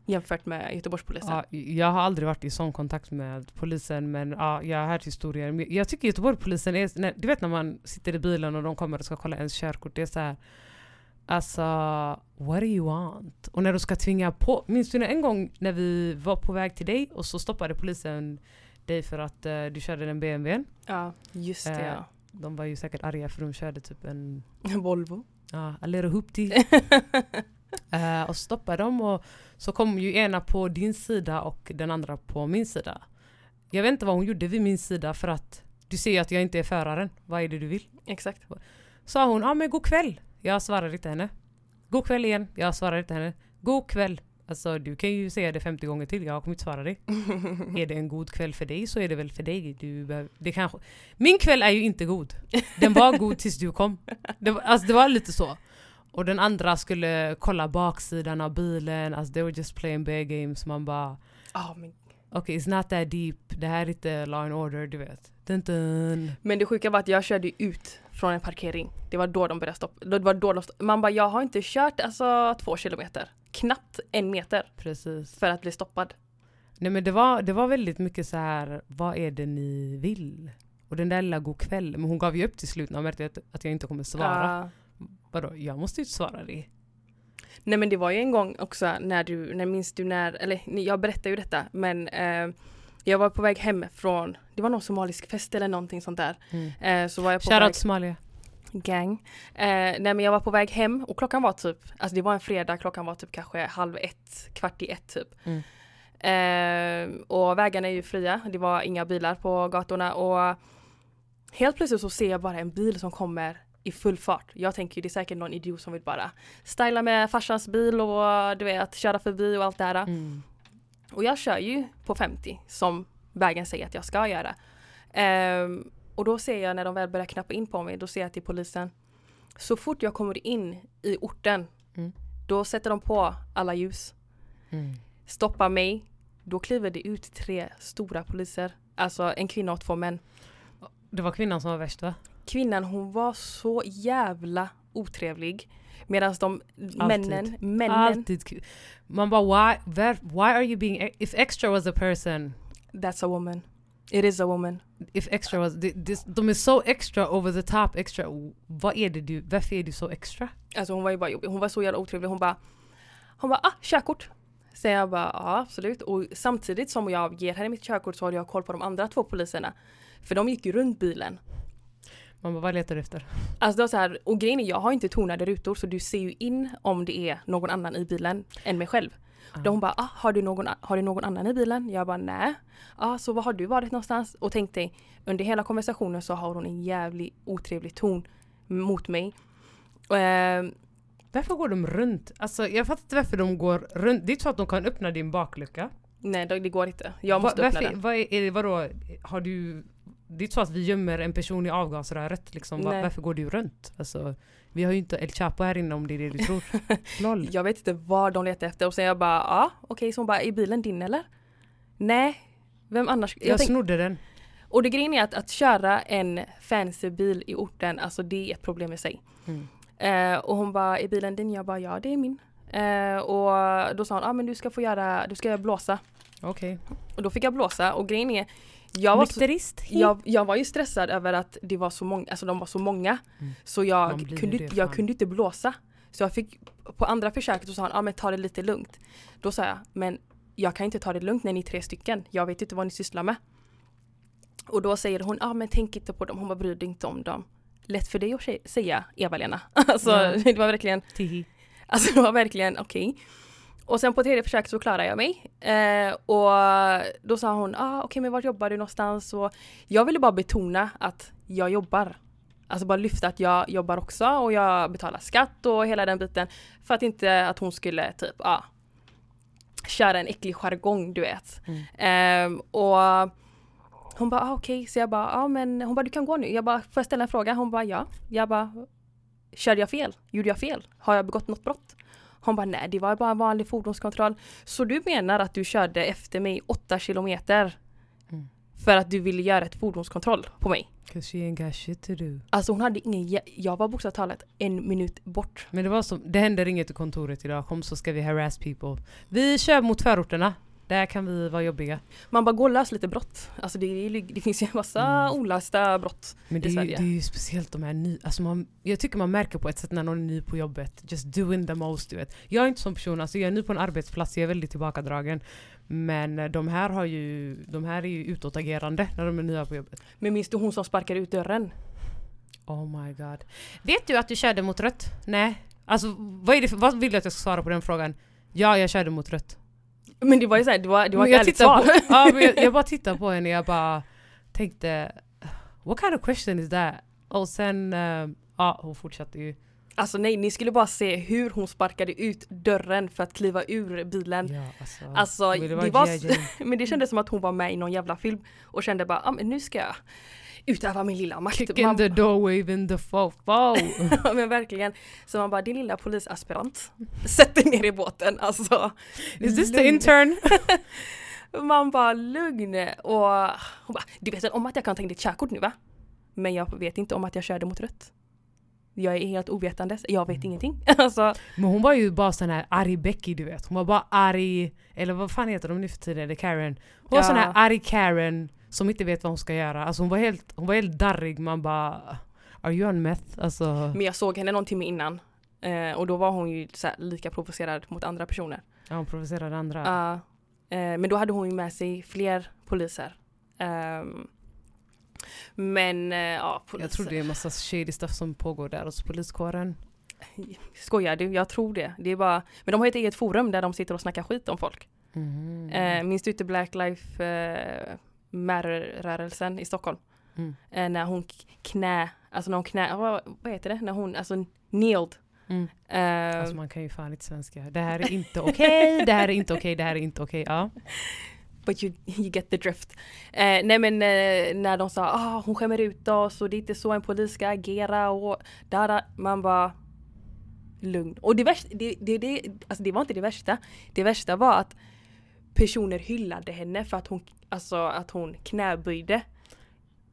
Jämfört med Göteborgspolisen. Ja, jag har aldrig varit i sån kontakt med polisen men ja, jag har hört historier. Jag tycker Göteborgspolisen är, när, du vet när man sitter i bilen och de kommer och ska kolla ens körkort, det är så här. Alltså, what do you want? Och när de ska tvinga på, minns du en gång när vi var på väg till dig och så stoppade polisen dig för att eh, du körde den BMWn? Ja, just det Eh, ja. De var ju säkert arga för de körde typ en, Volvo. Ja, a little hoopty. Eh, och stoppade dem och så kom ju ena på din sida och den andra på min sida. Jag vet inte vad hon gjorde vid min sida för att du ser ju att jag inte är föraren. Vad är det du vill? Exakt. Sa hon, ja ah, men god kväll. Jag svarade inte henne. God kväll igen. Jag svarade inte henne. God kväll. Alltså du kan ju säga det 50 gånger till, jag kommer inte svara dig. är det en god kväll för dig så är det väl för dig. Du behöver, det kanske... Min kväll är ju inte god. Den var god tills du kom. Det var, alltså, det var lite så. Och den andra skulle kolla baksidan av bilen, alltså they were just playing bad games. Man bara, Ja, men, okej it's not that deep, det här är inte law and order, du vet. Dun, dun. men det sjuka var att jag körde ut från en parkering. Det var då de började stoppa. Det var då de stopp- Man bara, jag har inte kört alltså två kilometer. Knappt en meter Precis. för att bli stoppad. Nej men det var, det var väldigt mycket så här. vad är det ni vill? Och den där lilla god kväll, men hon gav ju upp till slut när hon märkte att, att jag inte kommer svara. Ja. Vadå, jag måste ju svara dig. Nej men det var ju en gång också när du, när minns du när, eller jag berättar ju detta men eh, jag var på väg hem från, det var någon somalisk fest eller någonting sånt där. Eh, så var jag på Shoutout väg, Somalia. Gang. Eh, nej men jag var på väg hem och klockan var typ, alltså det var en fredag, klockan var typ kanske halv ett, kvart i ett typ. Mm. Eh, och vägarna är ju fria, det var inga bilar på gatorna och helt plötsligt så ser jag bara en bil som kommer i full fart. Jag tänker ju det är säkert någon idiot som vill bara styla med farsans bil och du vet köra förbi och allt det här. Mm. Och jag kör ju på 50 som vägen säger att jag ska göra. Ehm, och då ser jag när de väl börjar knappa in på mig, då ser jag är polisen. Så fort jag kommer in i orten, Mm. då sätter de på alla ljus. Mm. Stoppar mig. Då kliver det ut tre stora poliser. Alltså en kvinna och två män. Det var kvinnan som var värst va? Kvinnan hon var så jävla otrevlig. Medan de männen, männen, Alltid. Man bara why, why are you being, e- if extra was a person, that's a woman. It is a woman. If extra was, de, de är så extra over the top extra. Vad är det du, varför är du så extra? Alltså hon var ju bara jobbig. Hon var så jävla otrevlig. Hon bara, hon bara ah, körkort. Så jag bara, ja absolut. Och samtidigt som jag ger henne mitt körkort så har jag koll på de andra två poliserna. För de gick ju runt bilen. Man bara, vad letar du efter? Alltså det var så här, och grejen är jag har inte tonade rutor så du ser ju in om det är någon annan i bilen än mig själv. Då hon bara, ah, har, du någon, har du någon annan i bilen? Jag bara, nej. Ah, så var har du varit någonstans? Och tänkte, under hela konversationen så har hon en jävligt otrevlig ton mot mig. Eh, Varför går de runt? Alltså jag fattar inte varför de går runt. Det är inte så att de kan öppna din baklucka. nej, det går inte. Jag måste Va- öppna varför, den. vad är, är det, vadå, har du... Det är inte så att vi gömmer en person i avgasröret liksom. Va- Nej. Varför går du runt? Alltså, vi har ju inte El Chapo här inne om det är det du tror. Lol. Jag vet inte vad de letar efter och sen jag bara, ja okej, så hon bara, är bilen din eller? Nej, vem annars? Jag tänk- snodde den. Och det grejen är att, att köra en fancy bil i orten, alltså det är ett problem i sig. Mm. Eh, och hon bara, är bilen din? Jag bara, ja det är min. Eh, och då sa hon, ja ah, men du ska få göra, du ska blåsa. Okej. Och då fick jag blåsa och grejen är, jag var, Nykterist? jag, jag var ju stressad över att det var så många, alltså de var så många. Mm. Så jag kunde, det, jag kunde inte blåsa. Så jag fick, på andra försöket så sa han, ja ah, men ta det lite lugnt. Då sa jag, men jag kan inte ta det lugnt när ni är tre stycken. Jag vet inte vad ni sysslar med. Och då säger hon, ja ah, men tänk inte på dem, hon bara bryr dig inte om dem. Lätt för dig att säga Eva-Lena. Alltså Ja. det var verkligen, alltså det var verkligen okej. Och sen på tredje försöket så klarade jag mig. Eh, och då sa hon, ah, okej men vart jobbar du någonstans? Och jag ville bara betona att jag jobbar. Alltså bara lyfta att jag jobbar också och jag betalar skatt och hela den biten. För att inte att hon skulle typ, ja, ah, köra en äcklig jargong du vet. Ehm, och hon bara, ah, okej, så jag bara, ja ah, men hon bara, du kan gå nu. Jag bara, får jag ställa en fråga? Hon bara, ja. Jag bara, körde jag fel? Gjorde jag fel? Har jag begått något brott? Hon bara, nej det var bara en vanlig fordonskontroll. Så du menar att du körde efter mig åtta kilometer? Mm. För att du ville göra ett fordonskontroll på mig? 'Cause she ain't got shit to do. Alltså hon hade ingen, jag var bokstavligt talat en minut bort. Men det var som, det händer inget i kontoret idag. Kom så ska vi harass people. Vi kör mot förorterna. Där kan vi vara jobbiga. Man bara, gå och lös lite brott. Alltså det, det finns ju en massa Mm. olösta brott. Men det i är, ju, Sverige. det är ju speciellt de här ny, alltså man, Jag tycker man märker på ett sätt när någon är ny på jobbet. Just doing the most du vet. Jag är inte sån person, alltså jag är ny på en arbetsplats, jag är väldigt tillbakadragen. Men de här har ju, de här är ju utåtagerande när de är nya på jobbet. Men minns du hon som sparkade ut dörren? Oh my god. Vet du att du körde mot rött? Nej. Alltså vad, är det för, vad vill du att jag ska svara på den frågan? Ja, jag körde mot rött. Men det var ju såhär, det var, det var ett jag ärligt tittar svar. på, ja, men jag, jag bara tittade på henne och jag bara tänkte What kind of question is that? Och sen, eh, ja hon fortsatte ju. Alltså nej, ni skulle bara se hur hon sparkade ut dörren för att kliva ur bilen. Ja, alltså, Alltså, det var s- Jane. Men det kändes som att hon var med i någon jävla film och kände bara, ah, men nu ska jag utöva min lilla makt. Kick in the door, waving the fofo. Ja, men verkligen. Så man bara, din lilla polisaspirant, sätt dig ner i båten. Alltså, Is this the lugn. intern? Man bara lugn. Och hon bara, du vet om att jag kan ta in ditt körkort nu va? Men jag vet inte om att jag körde mot rött. Jag är helt ovetandes, jag vet ingenting. Alltså, Men hon var ju bara sån här arg Becky du vet. Hon var bara arg, eller vad fan heter de nu för tiden? Eller Karen. Hon var Ja. sån här arg Karen som inte vet vad hon ska göra. Alltså hon var helt, hon var helt darrig. Man bara Are you on meth? Alltså, men jag såg henne någon timme innan. Eh, och då var hon ju här, lika provocerad mot andra personer. ja, hon provocerade andra. Ja. eh, men då hade hon ju med sig fler poliser. Ehm, men eh, ja, poliser. Jag tror det är massa shady stuff som pågår där hos poliskåren. Skojar du? Jag tror det. det är bara, men de har ett eget forum där de sitter och snackar skit om folk. Mhm. Eh, minns du inte Black Life eh, Matter-rörelsen i Stockholm? Mm. Eh, när hon knä, alltså när hon knä, vad, vad heter det? När hon, alltså kneeled. Mm. Eh, Alltså man kan ju fan inte svenska. Det här är inte okej, det här är inte okej, det här är inte okej. Ja. But you, you get the drift. Eh, nej men eh, när de sa ah hon skämmer ut oss och det är inte så en polis ska agera och där, man bara lugn. Och det värsta, det, det, det, alltså det var inte det värsta. Det värsta var att personer hyllade henne för att hon, alltså att hon knäböjde.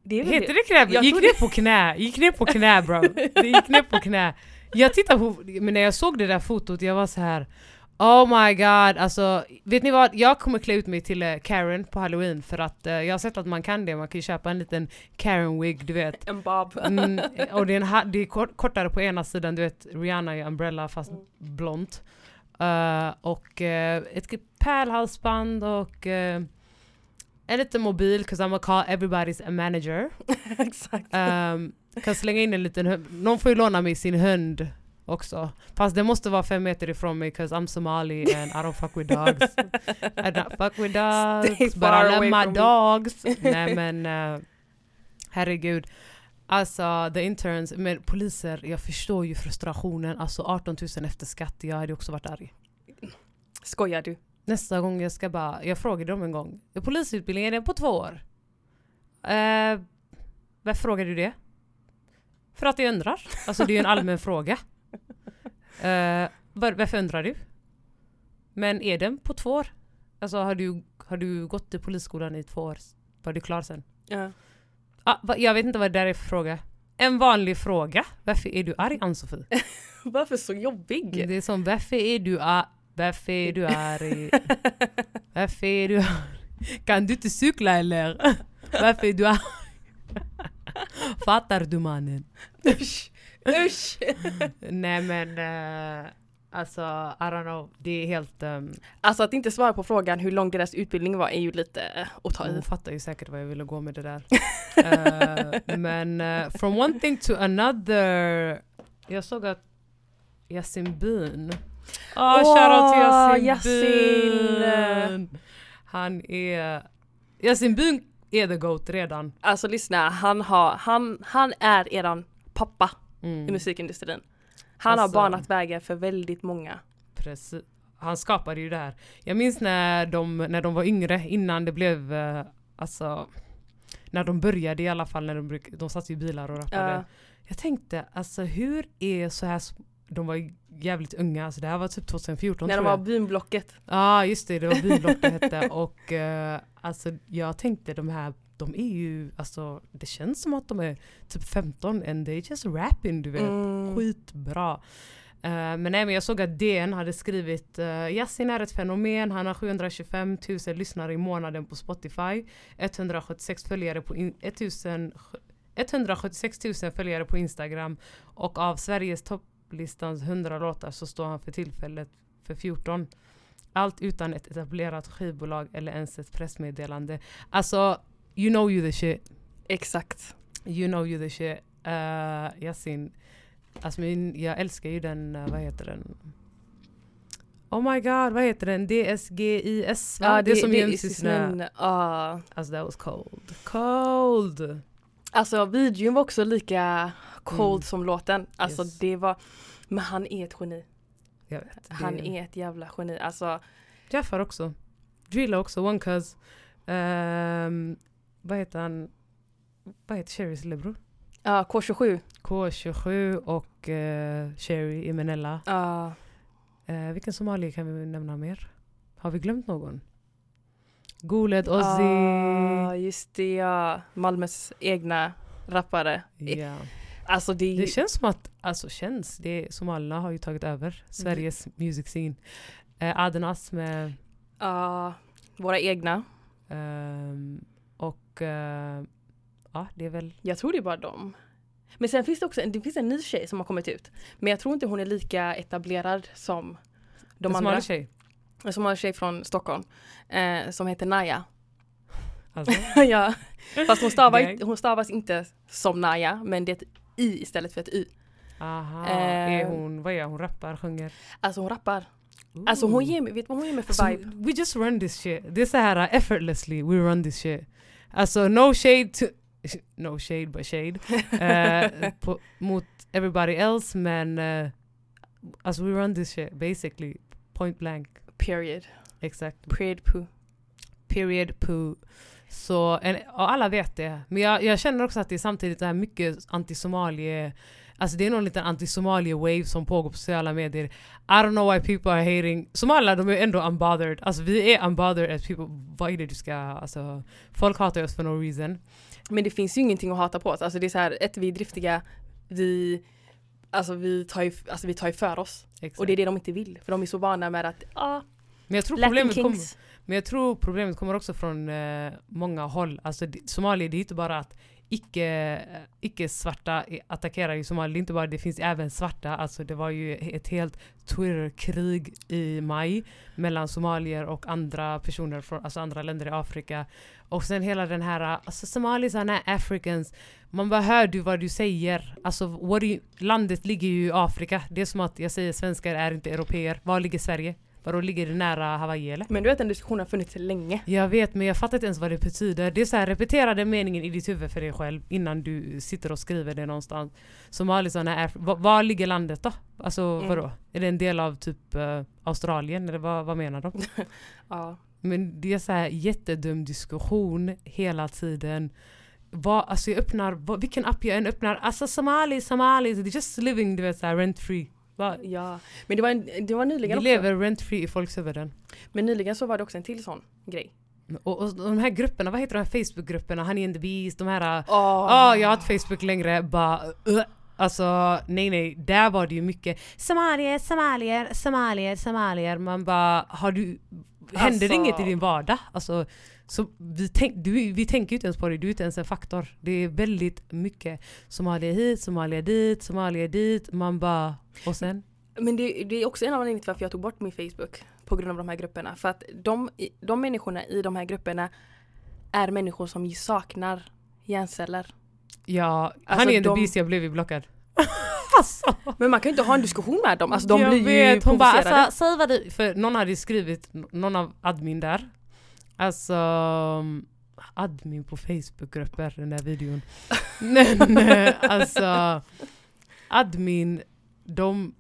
Det Heter det knä? Jag Gick ner på knä, gick ner på knä bro. Det gick ner på knä. Jag tittade på, men när jag såg det där fotot, jag var så här. Oh my god, alltså vet ni vad? Jag kommer klä ut mig till eh, Karen på halloween för att eh, jag har sett att man kan det, man kan ju köpa en liten Karen-wig du vet. En bob. Mm, och det är, en, det är kort, kortare på ena sidan, du vet Rihanna i Umbrella fast blont. Eh, och eh, ett pärlhalsband och eh, en liten mobil, 'cause I'm gonna call everybody's a manager. Exakt. Um, kan slänga in en liten hund. Någon får ju låna mig sin hund också. Fast det måste vara fem meter ifrån mig 'cause I'm Somali and I don't fuck with dogs. I don't fuck with dogs, Stay but I love my me. dogs. Nej men uh, herregud. Alltså the interns, men poliser, jag förstår ju frustrationen. Alltså 18 000 efter skatt, jag hade också varit arg. Skojar du? Nästa gång jag ska bara, jag frågade dem en gång. Polisutbildningen är på två år? Eh, varför frågar du det? För att jag undrar. Alltså det är ju en allmän fråga. Eh, var, varför undrar du? Men är den på två år? Alltså har du, har du gått i polisskolan i två år? Var du klar sen? Ja. Ah, va, jag vet inte vad det där är för fråga. En vanlig fråga. Varför är du arg Ann-Sofie? Varför så jobbig? Det är som varför är du arg? Varför är du arg? Varför är du arg? Kan du inte cykla eller? Varför är du arg? Fattar du mannen? Usch! Usch! Nej men uh, alltså I don't know, det är helt... Um, Alltså att inte svara på frågan hur lång deras utbildning var är ju lite eh, att ta i. hon fattar ju säkert vad jag ville gå med det där. Eh, men uh, from one thing to another. Jag såg att Yasin Bin. Åh, Åh, shoutout till Yasin, Yasin. Bin! Han är... Yasin Bin är the GOAT redan. Alltså lyssna, han, har, han, han är eran pappa Mm, i musikindustrin. Han Alltså- har banat vägar för väldigt många. precis. Han skapade ju det här. Jag minns när de, när de var yngre, innan det blev... eh, alltså... När de började i alla fall, när de, bruk, de satt i bilar och rappade. Ja. Jag tänkte, alltså hur är så här... De var jävligt unga, alltså det här var typ 2014 när de var bynblocket. Ja ah, just det, det var Byblock det hette och eh, alltså jag tänkte de här, de är ju, alltså det känns som att de är typ 15 and they just rapping du vet. Mm. Skitbra. Eh, men nej men jag såg att DN hade skrivit uh, Yasin är ett fenomen, han har 725 000 lyssnare i månaden på Spotify, 176 följare på in, 1000, 176 000 följare på Instagram och av Sveriges topplistans 100 låtar så står han för tillfället för 14. Allt utan ett etablerat skivbolag eller ens ett pressmeddelande. Alltså, you know you the shit. Exakt. You know you the shit. Uh, Yasin. Alltså min, jag älskar ju den, uh, vad heter den? Oh my god, vad heter den? DSGIS va? det, är som göms i snö. Ja. Alltså that was cold. Cold! Alltså videon var också lika cold Mm. som låten. Alltså Yes. det var, men han är ett geni. Jag vet. Han det- är ett jävla geni. Alltså Jaffar också. Drilla också, One Cuz. Ehm, vad heter han? Vad heter Sherrys lillebror? ja, K27. K27 och uh, Sherry Emenella. Ja. Uh, vilken somalier kan vi nämna mer? Har vi glömt någon? Goled, Ozzy. Ah, just det ja. Malmös egna rappare. Ja. Alltså det, Det känns som att, alltså känns, det, somalierna har ju tagit över Sveriges music scene. Uh, Adenas med ja, våra egna. ehm, och eh, ja det är väl Jag tror det är bara dem. Men sen finns det också en, det finns en ny tjej som har kommit ut. Men jag tror inte hon är lika etablerad som de en andra. smalig tjej. En somalisk tjej från Stockholm. Eh, som heter Naya. Alltså. ja. Fast hon, stavar, inte- hon stavas inte som Naya men det är ett i istället för ett y. Aha, Eh. är hon, vad gör hon? Rappar, sjunger? Alltså hon rappar. Alltså hon Ooh. ger mig, vet du vad hon ger mig för Alltså, vibe? we just run this shit. Det är så här effortlessly, we run this shit. Alltså no shade to... No shade but shade. eh, på, mot everybody else men... Uh, alltså we run this shit basically. Point blank. Period. Exakt. Period poo. Period poo. Så en, och alla vet det. Men jag, jag känner också att det är samtidigt det här mycket anti-somalie... Alltså det är någon liten anti-somalie-wave som pågår på sociala medier. I don't know why people are hating. Somalier de är ändå unbothered. Alltså vi är unbothered as people. Vad är det du ska... Alltså, folk hatar oss for no reason. Men det finns ju ingenting att hata på oss. Alltså det är så här, ett vi är driftiga, vi Alltså vi tar ju, alltså vi tar ju för oss. Exakt. Och det är det de inte vill. För de är så vana med att, ah, Men jag tror Latin problemet kommer Kings. Men jag tror problemet kommer också från eh, många håll. Alltså Somalia, det är inte bara att icke, eh, icke-svarta attackerar i Somalia. Det är inte bara det finns även svarta. Alltså det var ju ett helt Twitter-krig i maj mellan somalier och andra personer från alltså andra länder i Afrika. Och sen hela den här, alltså somalis not africans. Man bara hör du vad du säger. Alltså what you, landet ligger ju i Afrika. Det är som att jag säger svenskar är inte europeer. Var ligger Sverige? Vadå ligger det nära Hawaii eller? Men du vet den diskussionen har funnits länge. Jag vet men jag fattar inte ens vad det betyder. Det är så här, repetera den meningen i ditt huvud för dig själv innan du sitter och skriver det någonstans. Somalisarna är... Var, var ligger landet då? Alltså Mm. vadå? Är det en del av typ eh, Australien eller vad, vad menar de? Ja. Men det är så här jättedum diskussion hela tiden. Vad, alltså jag öppnar, vad, vilken app jag än öppnar, alltså somali, somali, just living du vet såhär rent free. Va? ja. Men det var, en, det var nyligen Vi lever rent free i folks huvuden. Men nyligen så var det också en till sån grej. Och, och de här grupperna, vad heter de här Facebookgrupperna? Honey and the Beast, de här... Oh. Ja, jag har inte Facebook längre, bara... Uh. Alltså nej nej, där var det ju mycket somalier, somalier, somalier, somalier. Man bara, har du... Händer Alltså- det inget i din vardag? Alltså, så vi, tänk, du, vi tänker ju inte ens på det, du är inte ens en faktor. Det är väldigt mycket somalier hit, somalier dit, somalier dit. Man bara, och sen? Men det, det är också en av anledningarna till varför jag tog bort min Facebook. På grund av de här grupperna. För att de, de människorna i de här grupperna är människor som ju saknar hjärnceller. Ja, Alltså, Honey and the de- jag blev ju blockad. alltså. Men man kan ju inte ha en diskussion med dem. Alltså de jag blir ju vet, hon bara alltså, säg vad du... För någon hade ju skrivit, någon av admin där. Alltså... um, Admin på Facebookgrupper, den där videon. Men eh, alltså... Admin, de...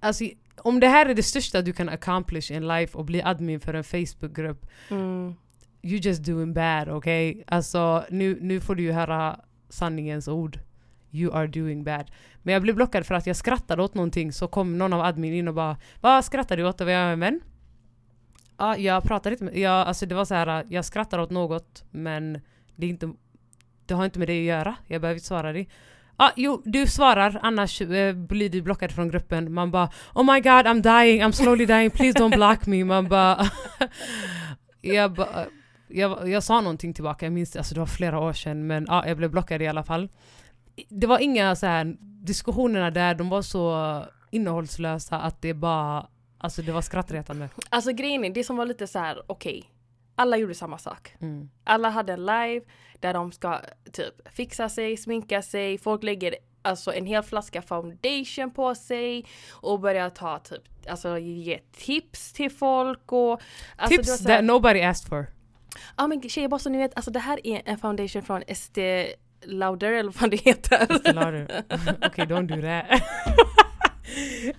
Alltså om det här är det största du kan accomplish in life och bli admin för en Facebookgrupp Mm. you just doing bad, okay? Alltså nu, nu får du ju höra sanningens ord. You are doing bad. Men jag blev blockad för att jag skrattade åt någonting så kom någon av admin in och bara Vad skrattar du åt? Och jag en vän? Ja, jag pratade inte med... Jag, alltså det var så här, jag skrattar åt något men det är inte... Det har inte med det att göra. Jag behöver inte svara dig. Ja, jo, du svarar annars eh, blir du blockad från gruppen. Man bara Oh my god I'm dying, I'm slowly dying, please don't block me. Man bara... jag, ba, jag, jag sa någonting tillbaka, jag minns det, alltså det var flera år sedan men ja, jag blev blockad i alla fall. Det var inga så här diskussionerna där, de var så innehållslösa att det bara, alltså det var skrattretande. Alltså grejen är, det som var lite så här: okej. alla gjorde samma sak. Mm. Alla hade en live där de ska typ fixa sig, sminka sig, folk lägger alltså en hel flaska foundation på sig och börjar ta typ, alltså ge tips till folk och alltså, Tips that nobody asked for. Ja men tjejer bara så ni vet, alltså det här är en foundation från Estée Lauder eller vad det heter. Estée Lauder. Okej, don't do that.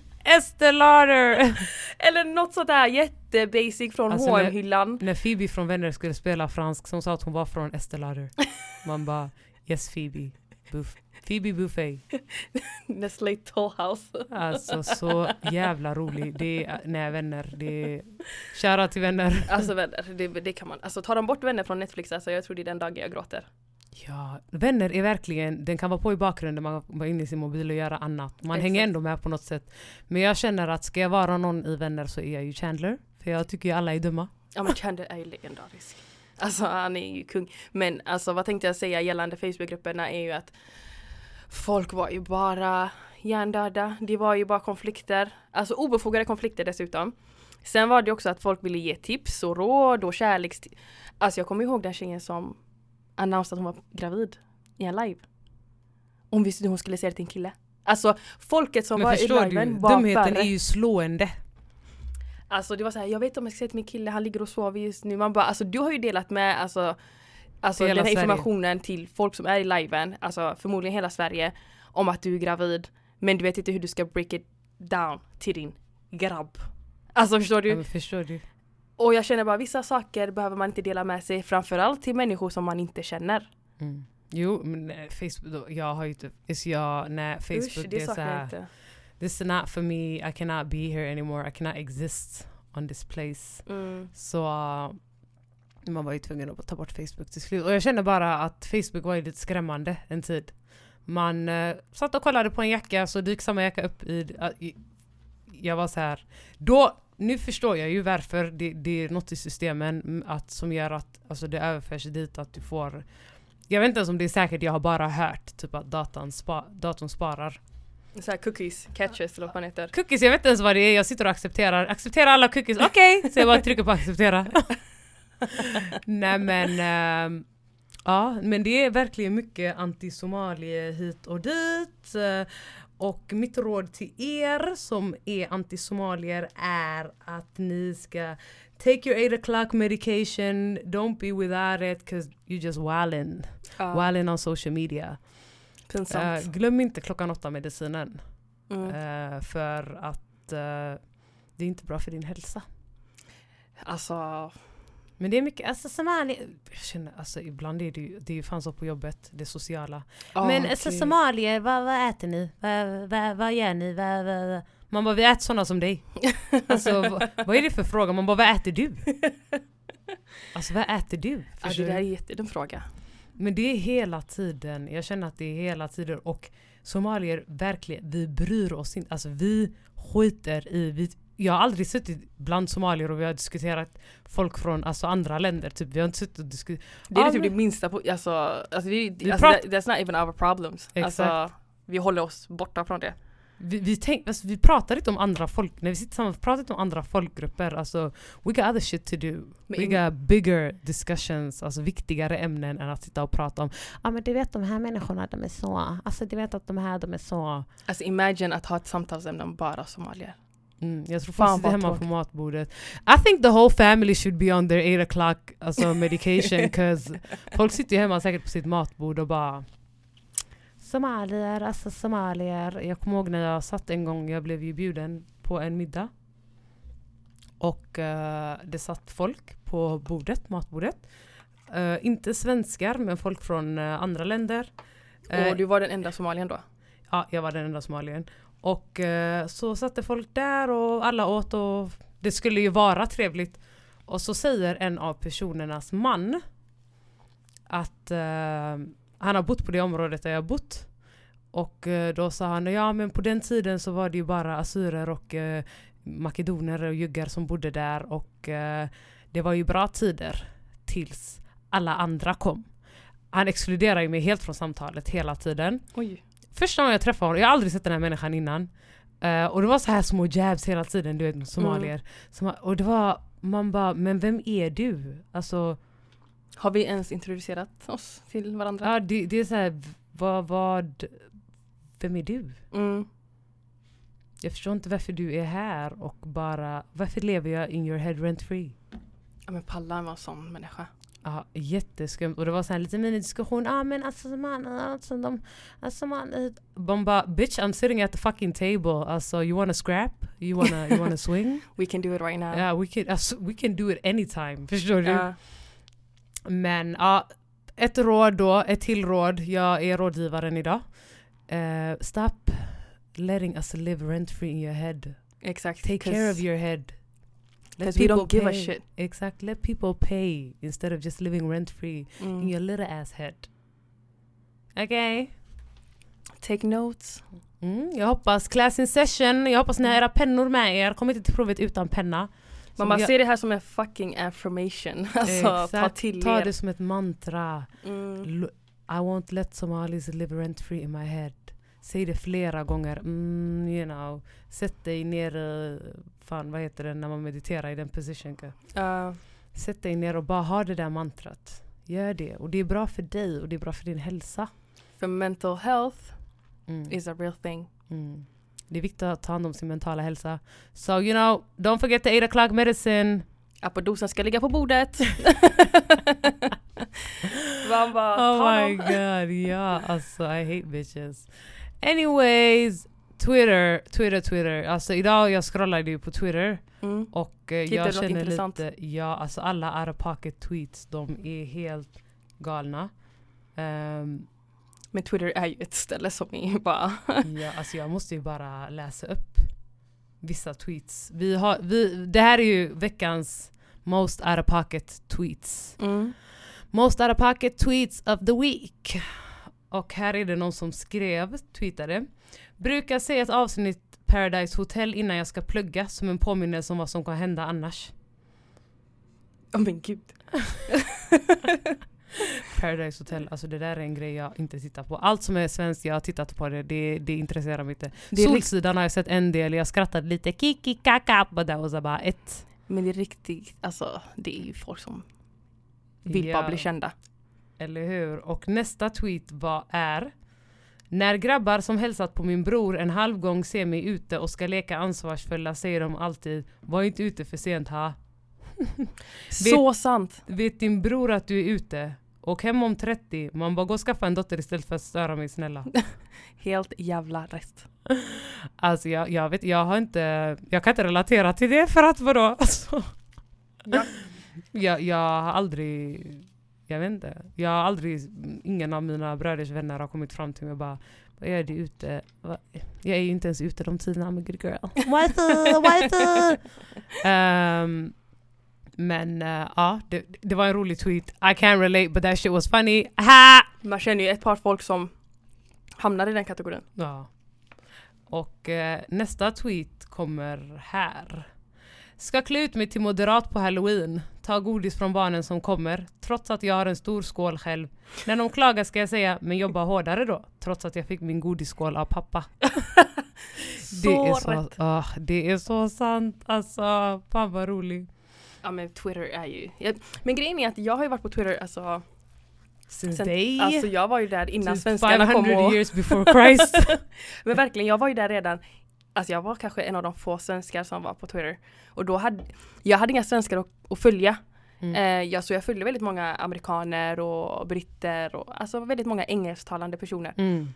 Estée Lauder! eller något sånt där jättebasic från Alltså, H&M när- hyllan När Phoebe från Vänner skulle spela fransk, så hon sa att hon var från Estée Lauder. Man bara yes Phoebe. Buff. Phoebe Buffet. Nestlé Toll House. Alltså så jävla rolig. Det är, nej vänner, det är... Shoutout till vänner. Alltså vänner, det, det kan man. Alltså tar de bort vänner från Netflix, alltså jag tror det är den dagen jag gråter. Ja, vänner är verkligen, den kan vara på i bakgrunden, man kan vara inne i sin mobil och göra annat. Man hänger Exakt. ändå med på något sätt. Men jag känner att ska jag vara någon i vänner så är jag ju Chandler. För jag tycker ju alla är dumma. Ja men Chandler är ju legendarisk. Alltså han är ju kung. Men alltså vad tänkte jag säga gällande Facebookgrupperna är ju att folk var ju bara hjärndöda. Det var ju bara konflikter. Alltså obefogade konflikter dessutom. Sen var det också att folk ville ge tips och råd och kärleks... Alltså jag kommer ihåg den tjejen som annonserade att hon var gravid i en live. Hon visste hur hon skulle säga det till en kille. Alltså folket som Men var i förstår du, liven var dumheten är ju slående. Alltså det var så här, jag vet inte om jag ska säga till min kille, han ligger och sover just nu. Man bara, alltså du har ju delat med alltså, alltså den här Sverige. informationen till folk som är i liven, alltså förmodligen hela Sverige, om att du är gravid. Men du vet inte hur du ska break it down till din grabb. Alltså förstår Ja, du? men förstår du? Och jag känner bara vissa saker behöver man inte dela med sig, framförallt till människor som man inte känner. Mm. Jo, men nej, Facebook, jag har ju typ, is jag, nej Facebook Usch, det, det är såhär, inte. this is not for me, I cannot be here anymore, I cannot exist on this place. Mm. Så uh, man var ju tvungen att ta bort Facebook till slut. Och jag känner bara att Facebook var ju lite skrämmande en tid. Man uh, satt och kollade på en jacka så dyker samma jacka upp i, uh, i, jag var så här. Då, nu förstår jag ju varför det, det är något i systemen att, som gör att alltså, det överförs dit att du får jag vet inte ens om det är säkert, jag har bara hört typ att datan spa, datorn sparar. Så cookies, catches eller vad man heter. Cookies, jag vet inte ens vad det är, jag sitter och accepterar. Acceptera alla cookies, okej! Så jag bara trycker på acceptera. Nej men, ehm, ja men det är verkligen mycket anti-somalier hit och dit. Och mitt råd till er som är anti-somalier är att ni ska take your 8 o'clock medication, don't be without it cause you're just wildin'. Ja, Wildin' on social media. pinsamt. Eh, glöm inte klockan åtta medicinen. Mm. Eh, för att eh, det är inte bra för din hälsa. Alltså, Men det är mycket, alltså somali, jag känner, alltså ibland är det ju, det är ju fan så på jobbet, det sociala. ja, Men alltså gud. somalier, vad, vad äter ni? Vad, vad, vad gör ni? Vad, vad? Man bara, vi äter sådana som dig. Alltså vad, vad är det för fråga? Man bara, vad äter du? Alltså vad äter du? Ja, det där är du? en fråga. Men det är hela tiden, jag känner att det är hela tiden och somalier verkligen, vi bryr oss inte, alltså vi skiter i, vi, jag har aldrig suttit bland somalier och vi har diskuterat folk från alltså, andra länder, typ vi har inte suttit och diskuterat Det är Ja, typ det minsta, på, alltså, alltså, vi, Vi alltså that, that's not even our problems. Alltså, vi håller oss borta från det. vi, vi, tänk, alltså, vi pratar inte om andra folk, när vi sitter tillsammans, pratar inte om andra folkgrupper, alltså we got other shit to do. Men We got bigger discussions, alltså viktigare ämnen än att sitta och prata om Ja ah, men du vet de här människorna, de är så, alltså du vet att de här, de är så Alltså imagine att ha ett samtalsämne om bara somalier. Mm, jag tror Fan, vad hemma på matbordet. I think the whole family should be on their 8 o'clock alltså medication cause folk sitter ju hemma säkert på sitt matbord och bara Somalier, alltså somalier. Jag kommer ihåg när jag satt en gång, jag blev ju bjuden på en middag. Och eh, det satt folk på bordet, matbordet. Eh, inte svenskar men folk från eh, andra länder. Och du var den enda somalien då? Ja, jag var den enda somalien. Och eh, så satte folk där och alla åt och det skulle ju vara trevligt. Och så säger en av personernas man att eh, han har bott på det området där jag har bott. Och eh, då sa han, ja men på den tiden så var det ju bara assyrer och eh, makedoner och juggar som bodde där och eh, det var ju bra tider tills alla andra kom. Han exkluderar ju mig helt från samtalet hela tiden. Oj. Första gången jag träffade honom, jag har aldrig sett den här människan innan. Eh, och det var så här små jabs hela tiden, du vet somalier. Som, och det var, man bara, men vem är du? Alltså, Har vi ens introducerat oss till varandra? ja, det, det är så här, vad, vad, vem är du? Mm. Jag förstår inte varför du är här och bara, varför lever jag in your head rent free? Ja men Pallan var en sån människa. Ja, jätteskumt. Och det var så här lite minidiskussion. Ja ah, men alltså man, alltså de, alltså man. eh." Man bara bitch I'm sitting at the fucking table. Alltså you wanna scrap? You wanna, you wanna swing? We can do it right now. Ja, we can, alltså, we can do it anytime. Förstår du? Ja. Men ja, ett råd då, ett till råd. Jag är rådgivaren idag. Eh, stop letting us live rent free in your head. Exakt. Take care of your head. Because we don't give a pay. shit. Exactly. Let people pay instead of just living rent free in Mm. your little ass head. Okay? Take notes. Mm, jag hoppas class in session. Jag hoppas ni har era pennor med er. Kom inte till provet utan penna. Man bara ser det här som en fucking affirmation. Alltså ta till Ta er. det som ett mantra. Mm. I won't let Somalis live rent free in my head. Säg det flera gånger. Mm, you know. Sätt dig ner i, fan vad heter det när man mediterar i den position. Ja. Sätt dig ner och bara ha det där mantrat. Gör det. Och det är bra för dig och det är bra för din hälsa. för mental health Mm. is a real thing. Mm. Det är viktigt att ta hand om sin mentala hälsa. So you know, don't forget the 8 o'clock medicine. Apodosen ska ligga på bordet. Man bara, Oh my god, ja alltså I hate bitches. Anyways, Twitter, Twitter, Twitter. Alltså idag jag scrollade ju på Twitter Mm. och eh, Hittade jag känner intressant? lite, ja alltså alla out of pocket tweets, de är helt galna. Ehm, Men Twitter är ju ett ställe som är bara... ja, alltså jag måste ju bara läsa upp vissa tweets. Vi har, vi, det här är ju veckans most out of pocket tweets. Mm. Most out of pocket tweets of the week. Och här är det någon som skrev, tweetade. Brukar se ett avsnitt Paradise Hotel innan jag ska plugga som en påminnelse om vad som kan hända annars. Åh men gud. Paradise Hotel, alltså det där är en grej jag inte tittar på. Allt som är svenskt, jag har tittat på det, det, det intresserar mig inte. Det Solsidan har jag sett en del, jag skrattade lite kiki kaka, but that was about it. Men det är riktigt, alltså det är ju folk som vill bara bli kända. Eller hur? Och nästa tweet var är När grabbar som hälsat på min bror en halv gång ser mig ute och ska leka ansvarsfulla säger de alltid Var inte ute för sent ha. Så sant! Vet din bror att du är ute? Och hem om 30, man bara gå och skaffa en dotter istället för att störa mig snälla. Helt jävla rätt. Alltså jag, jag vet, jag har inte, jag kan inte relatera till det för att vadå? Alltså, Ja. jag, jag har aldrig, jag vet inte, jag har aldrig, ingen av mina bröders vänner har kommit fram till mig och bara vad gör du ute? Jag är ju inte ens ute de tiderna, I'm a good girl. Wifey, wifey! Ehm, men eh, ja, det, det var en rolig tweet. I can't relate but that shit was funny. Ha! Man känner ju ett par folk som hamnar i den kategorin. Ja. Och eh, nästa tweet kommer här. Ska klä ut mig till moderat på halloween. Ta godis från barnen som kommer. Trots att jag har en stor skål själv. När de klagar ska jag säga, men jobba hårdare då. Trots att jag fick min godisskål av pappa. Så det, är så, rätt. ah, det är så sant. Alltså, fan vad roligt. Ja men Twitter är ju... Jag, men grejen är att jag har ju varit på Twitter alltså... Since Sen, day, alltså jag var ju där innan since svenskarna kom 500 och... years before Christ. Men verkligen, jag var ju där redan. Alltså jag var kanske en av de få svenskar som var på Twitter. Och då hade jag hade inga svenskar att, att följa. Mm. Eh, jag, så jag följde väldigt många amerikaner och britter och alltså väldigt många engelsktalande personer. Mm.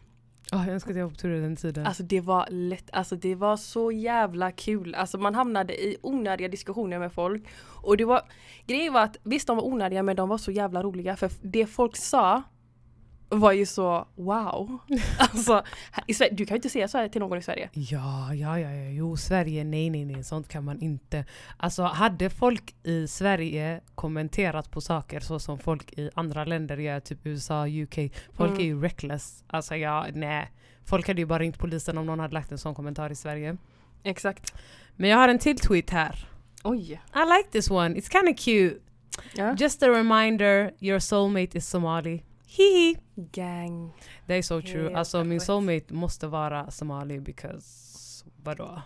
Ah, jag önskar att jag var på den tiden. Alltså det var lätt, alltså det var så jävla kul. Alltså man hamnade i onödiga diskussioner med folk. Och det var, grejen var att visst de var onödiga men de var så jävla roliga för det folk sa var ju så wow. Alltså, i Sverige, du kan ju inte säga så här till någon i Sverige. Ja, ja, ja, ja, jo, Sverige, nej, nej, nej, sånt kan man inte. Alltså hade folk i Sverige kommenterat på saker så som folk i andra länder gör, typ USA, UK, folk Mm. är ju reckless. Alltså ja, nej. Folk hade ju bara ringt polisen om någon hade lagt en sån kommentar i Sverige. Exakt. Men jag har en till tweet här. Oj. I like this one, it's kind of cute. Ja. Just a reminder, your soulmate is Somali. Hihi! Gang. Det är så true. Helt Alltså min soulmate måste vara somali because vadå?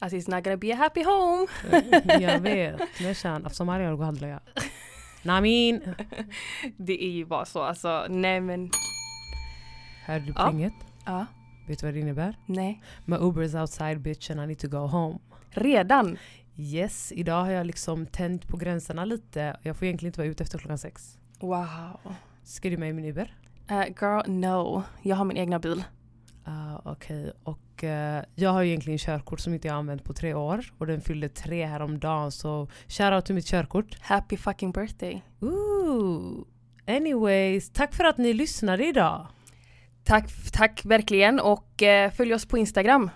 Alltså it's not gonna be a happy home. jag vet. Nästan. Av somalier går handlar jag. Namin! Det är ju bara så alltså, nej men. Hörde du Ja. plinget? Ja. Vet du vad det innebär? Nej. My Uber is outside bitch and I need to go home. Redan? Yes, idag har jag liksom tänt på gränserna lite. Jag får egentligen inte vara ute efter klockan sex. Wow. Ska du med i min Uber? Uh, girl, no. Jag har min egna bil. Ah, Okej, och eh, jag har ju egentligen körkort som inte jag har använt på tre år. Och den fyllde tre häromdagen så shoutout till mitt körkort. Happy fucking birthday. Ooh. Anyways, tack för att ni lyssnade idag. Tack, tack verkligen och eh, följ oss på Instagram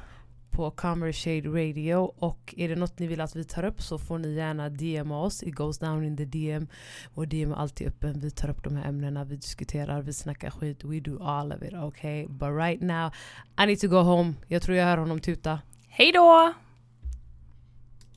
på Commerce Shade Radio och är det något ni vill att vi tar upp så får ni gärna DMa oss. It goes down in the DM. Vår DM är alltid öppen. Vi tar upp de här ämnena, vi diskuterar, vi snackar skit. We do all of it, okay? But right now, I need to go home. Jag tror jag hör honom tuta. Hej då!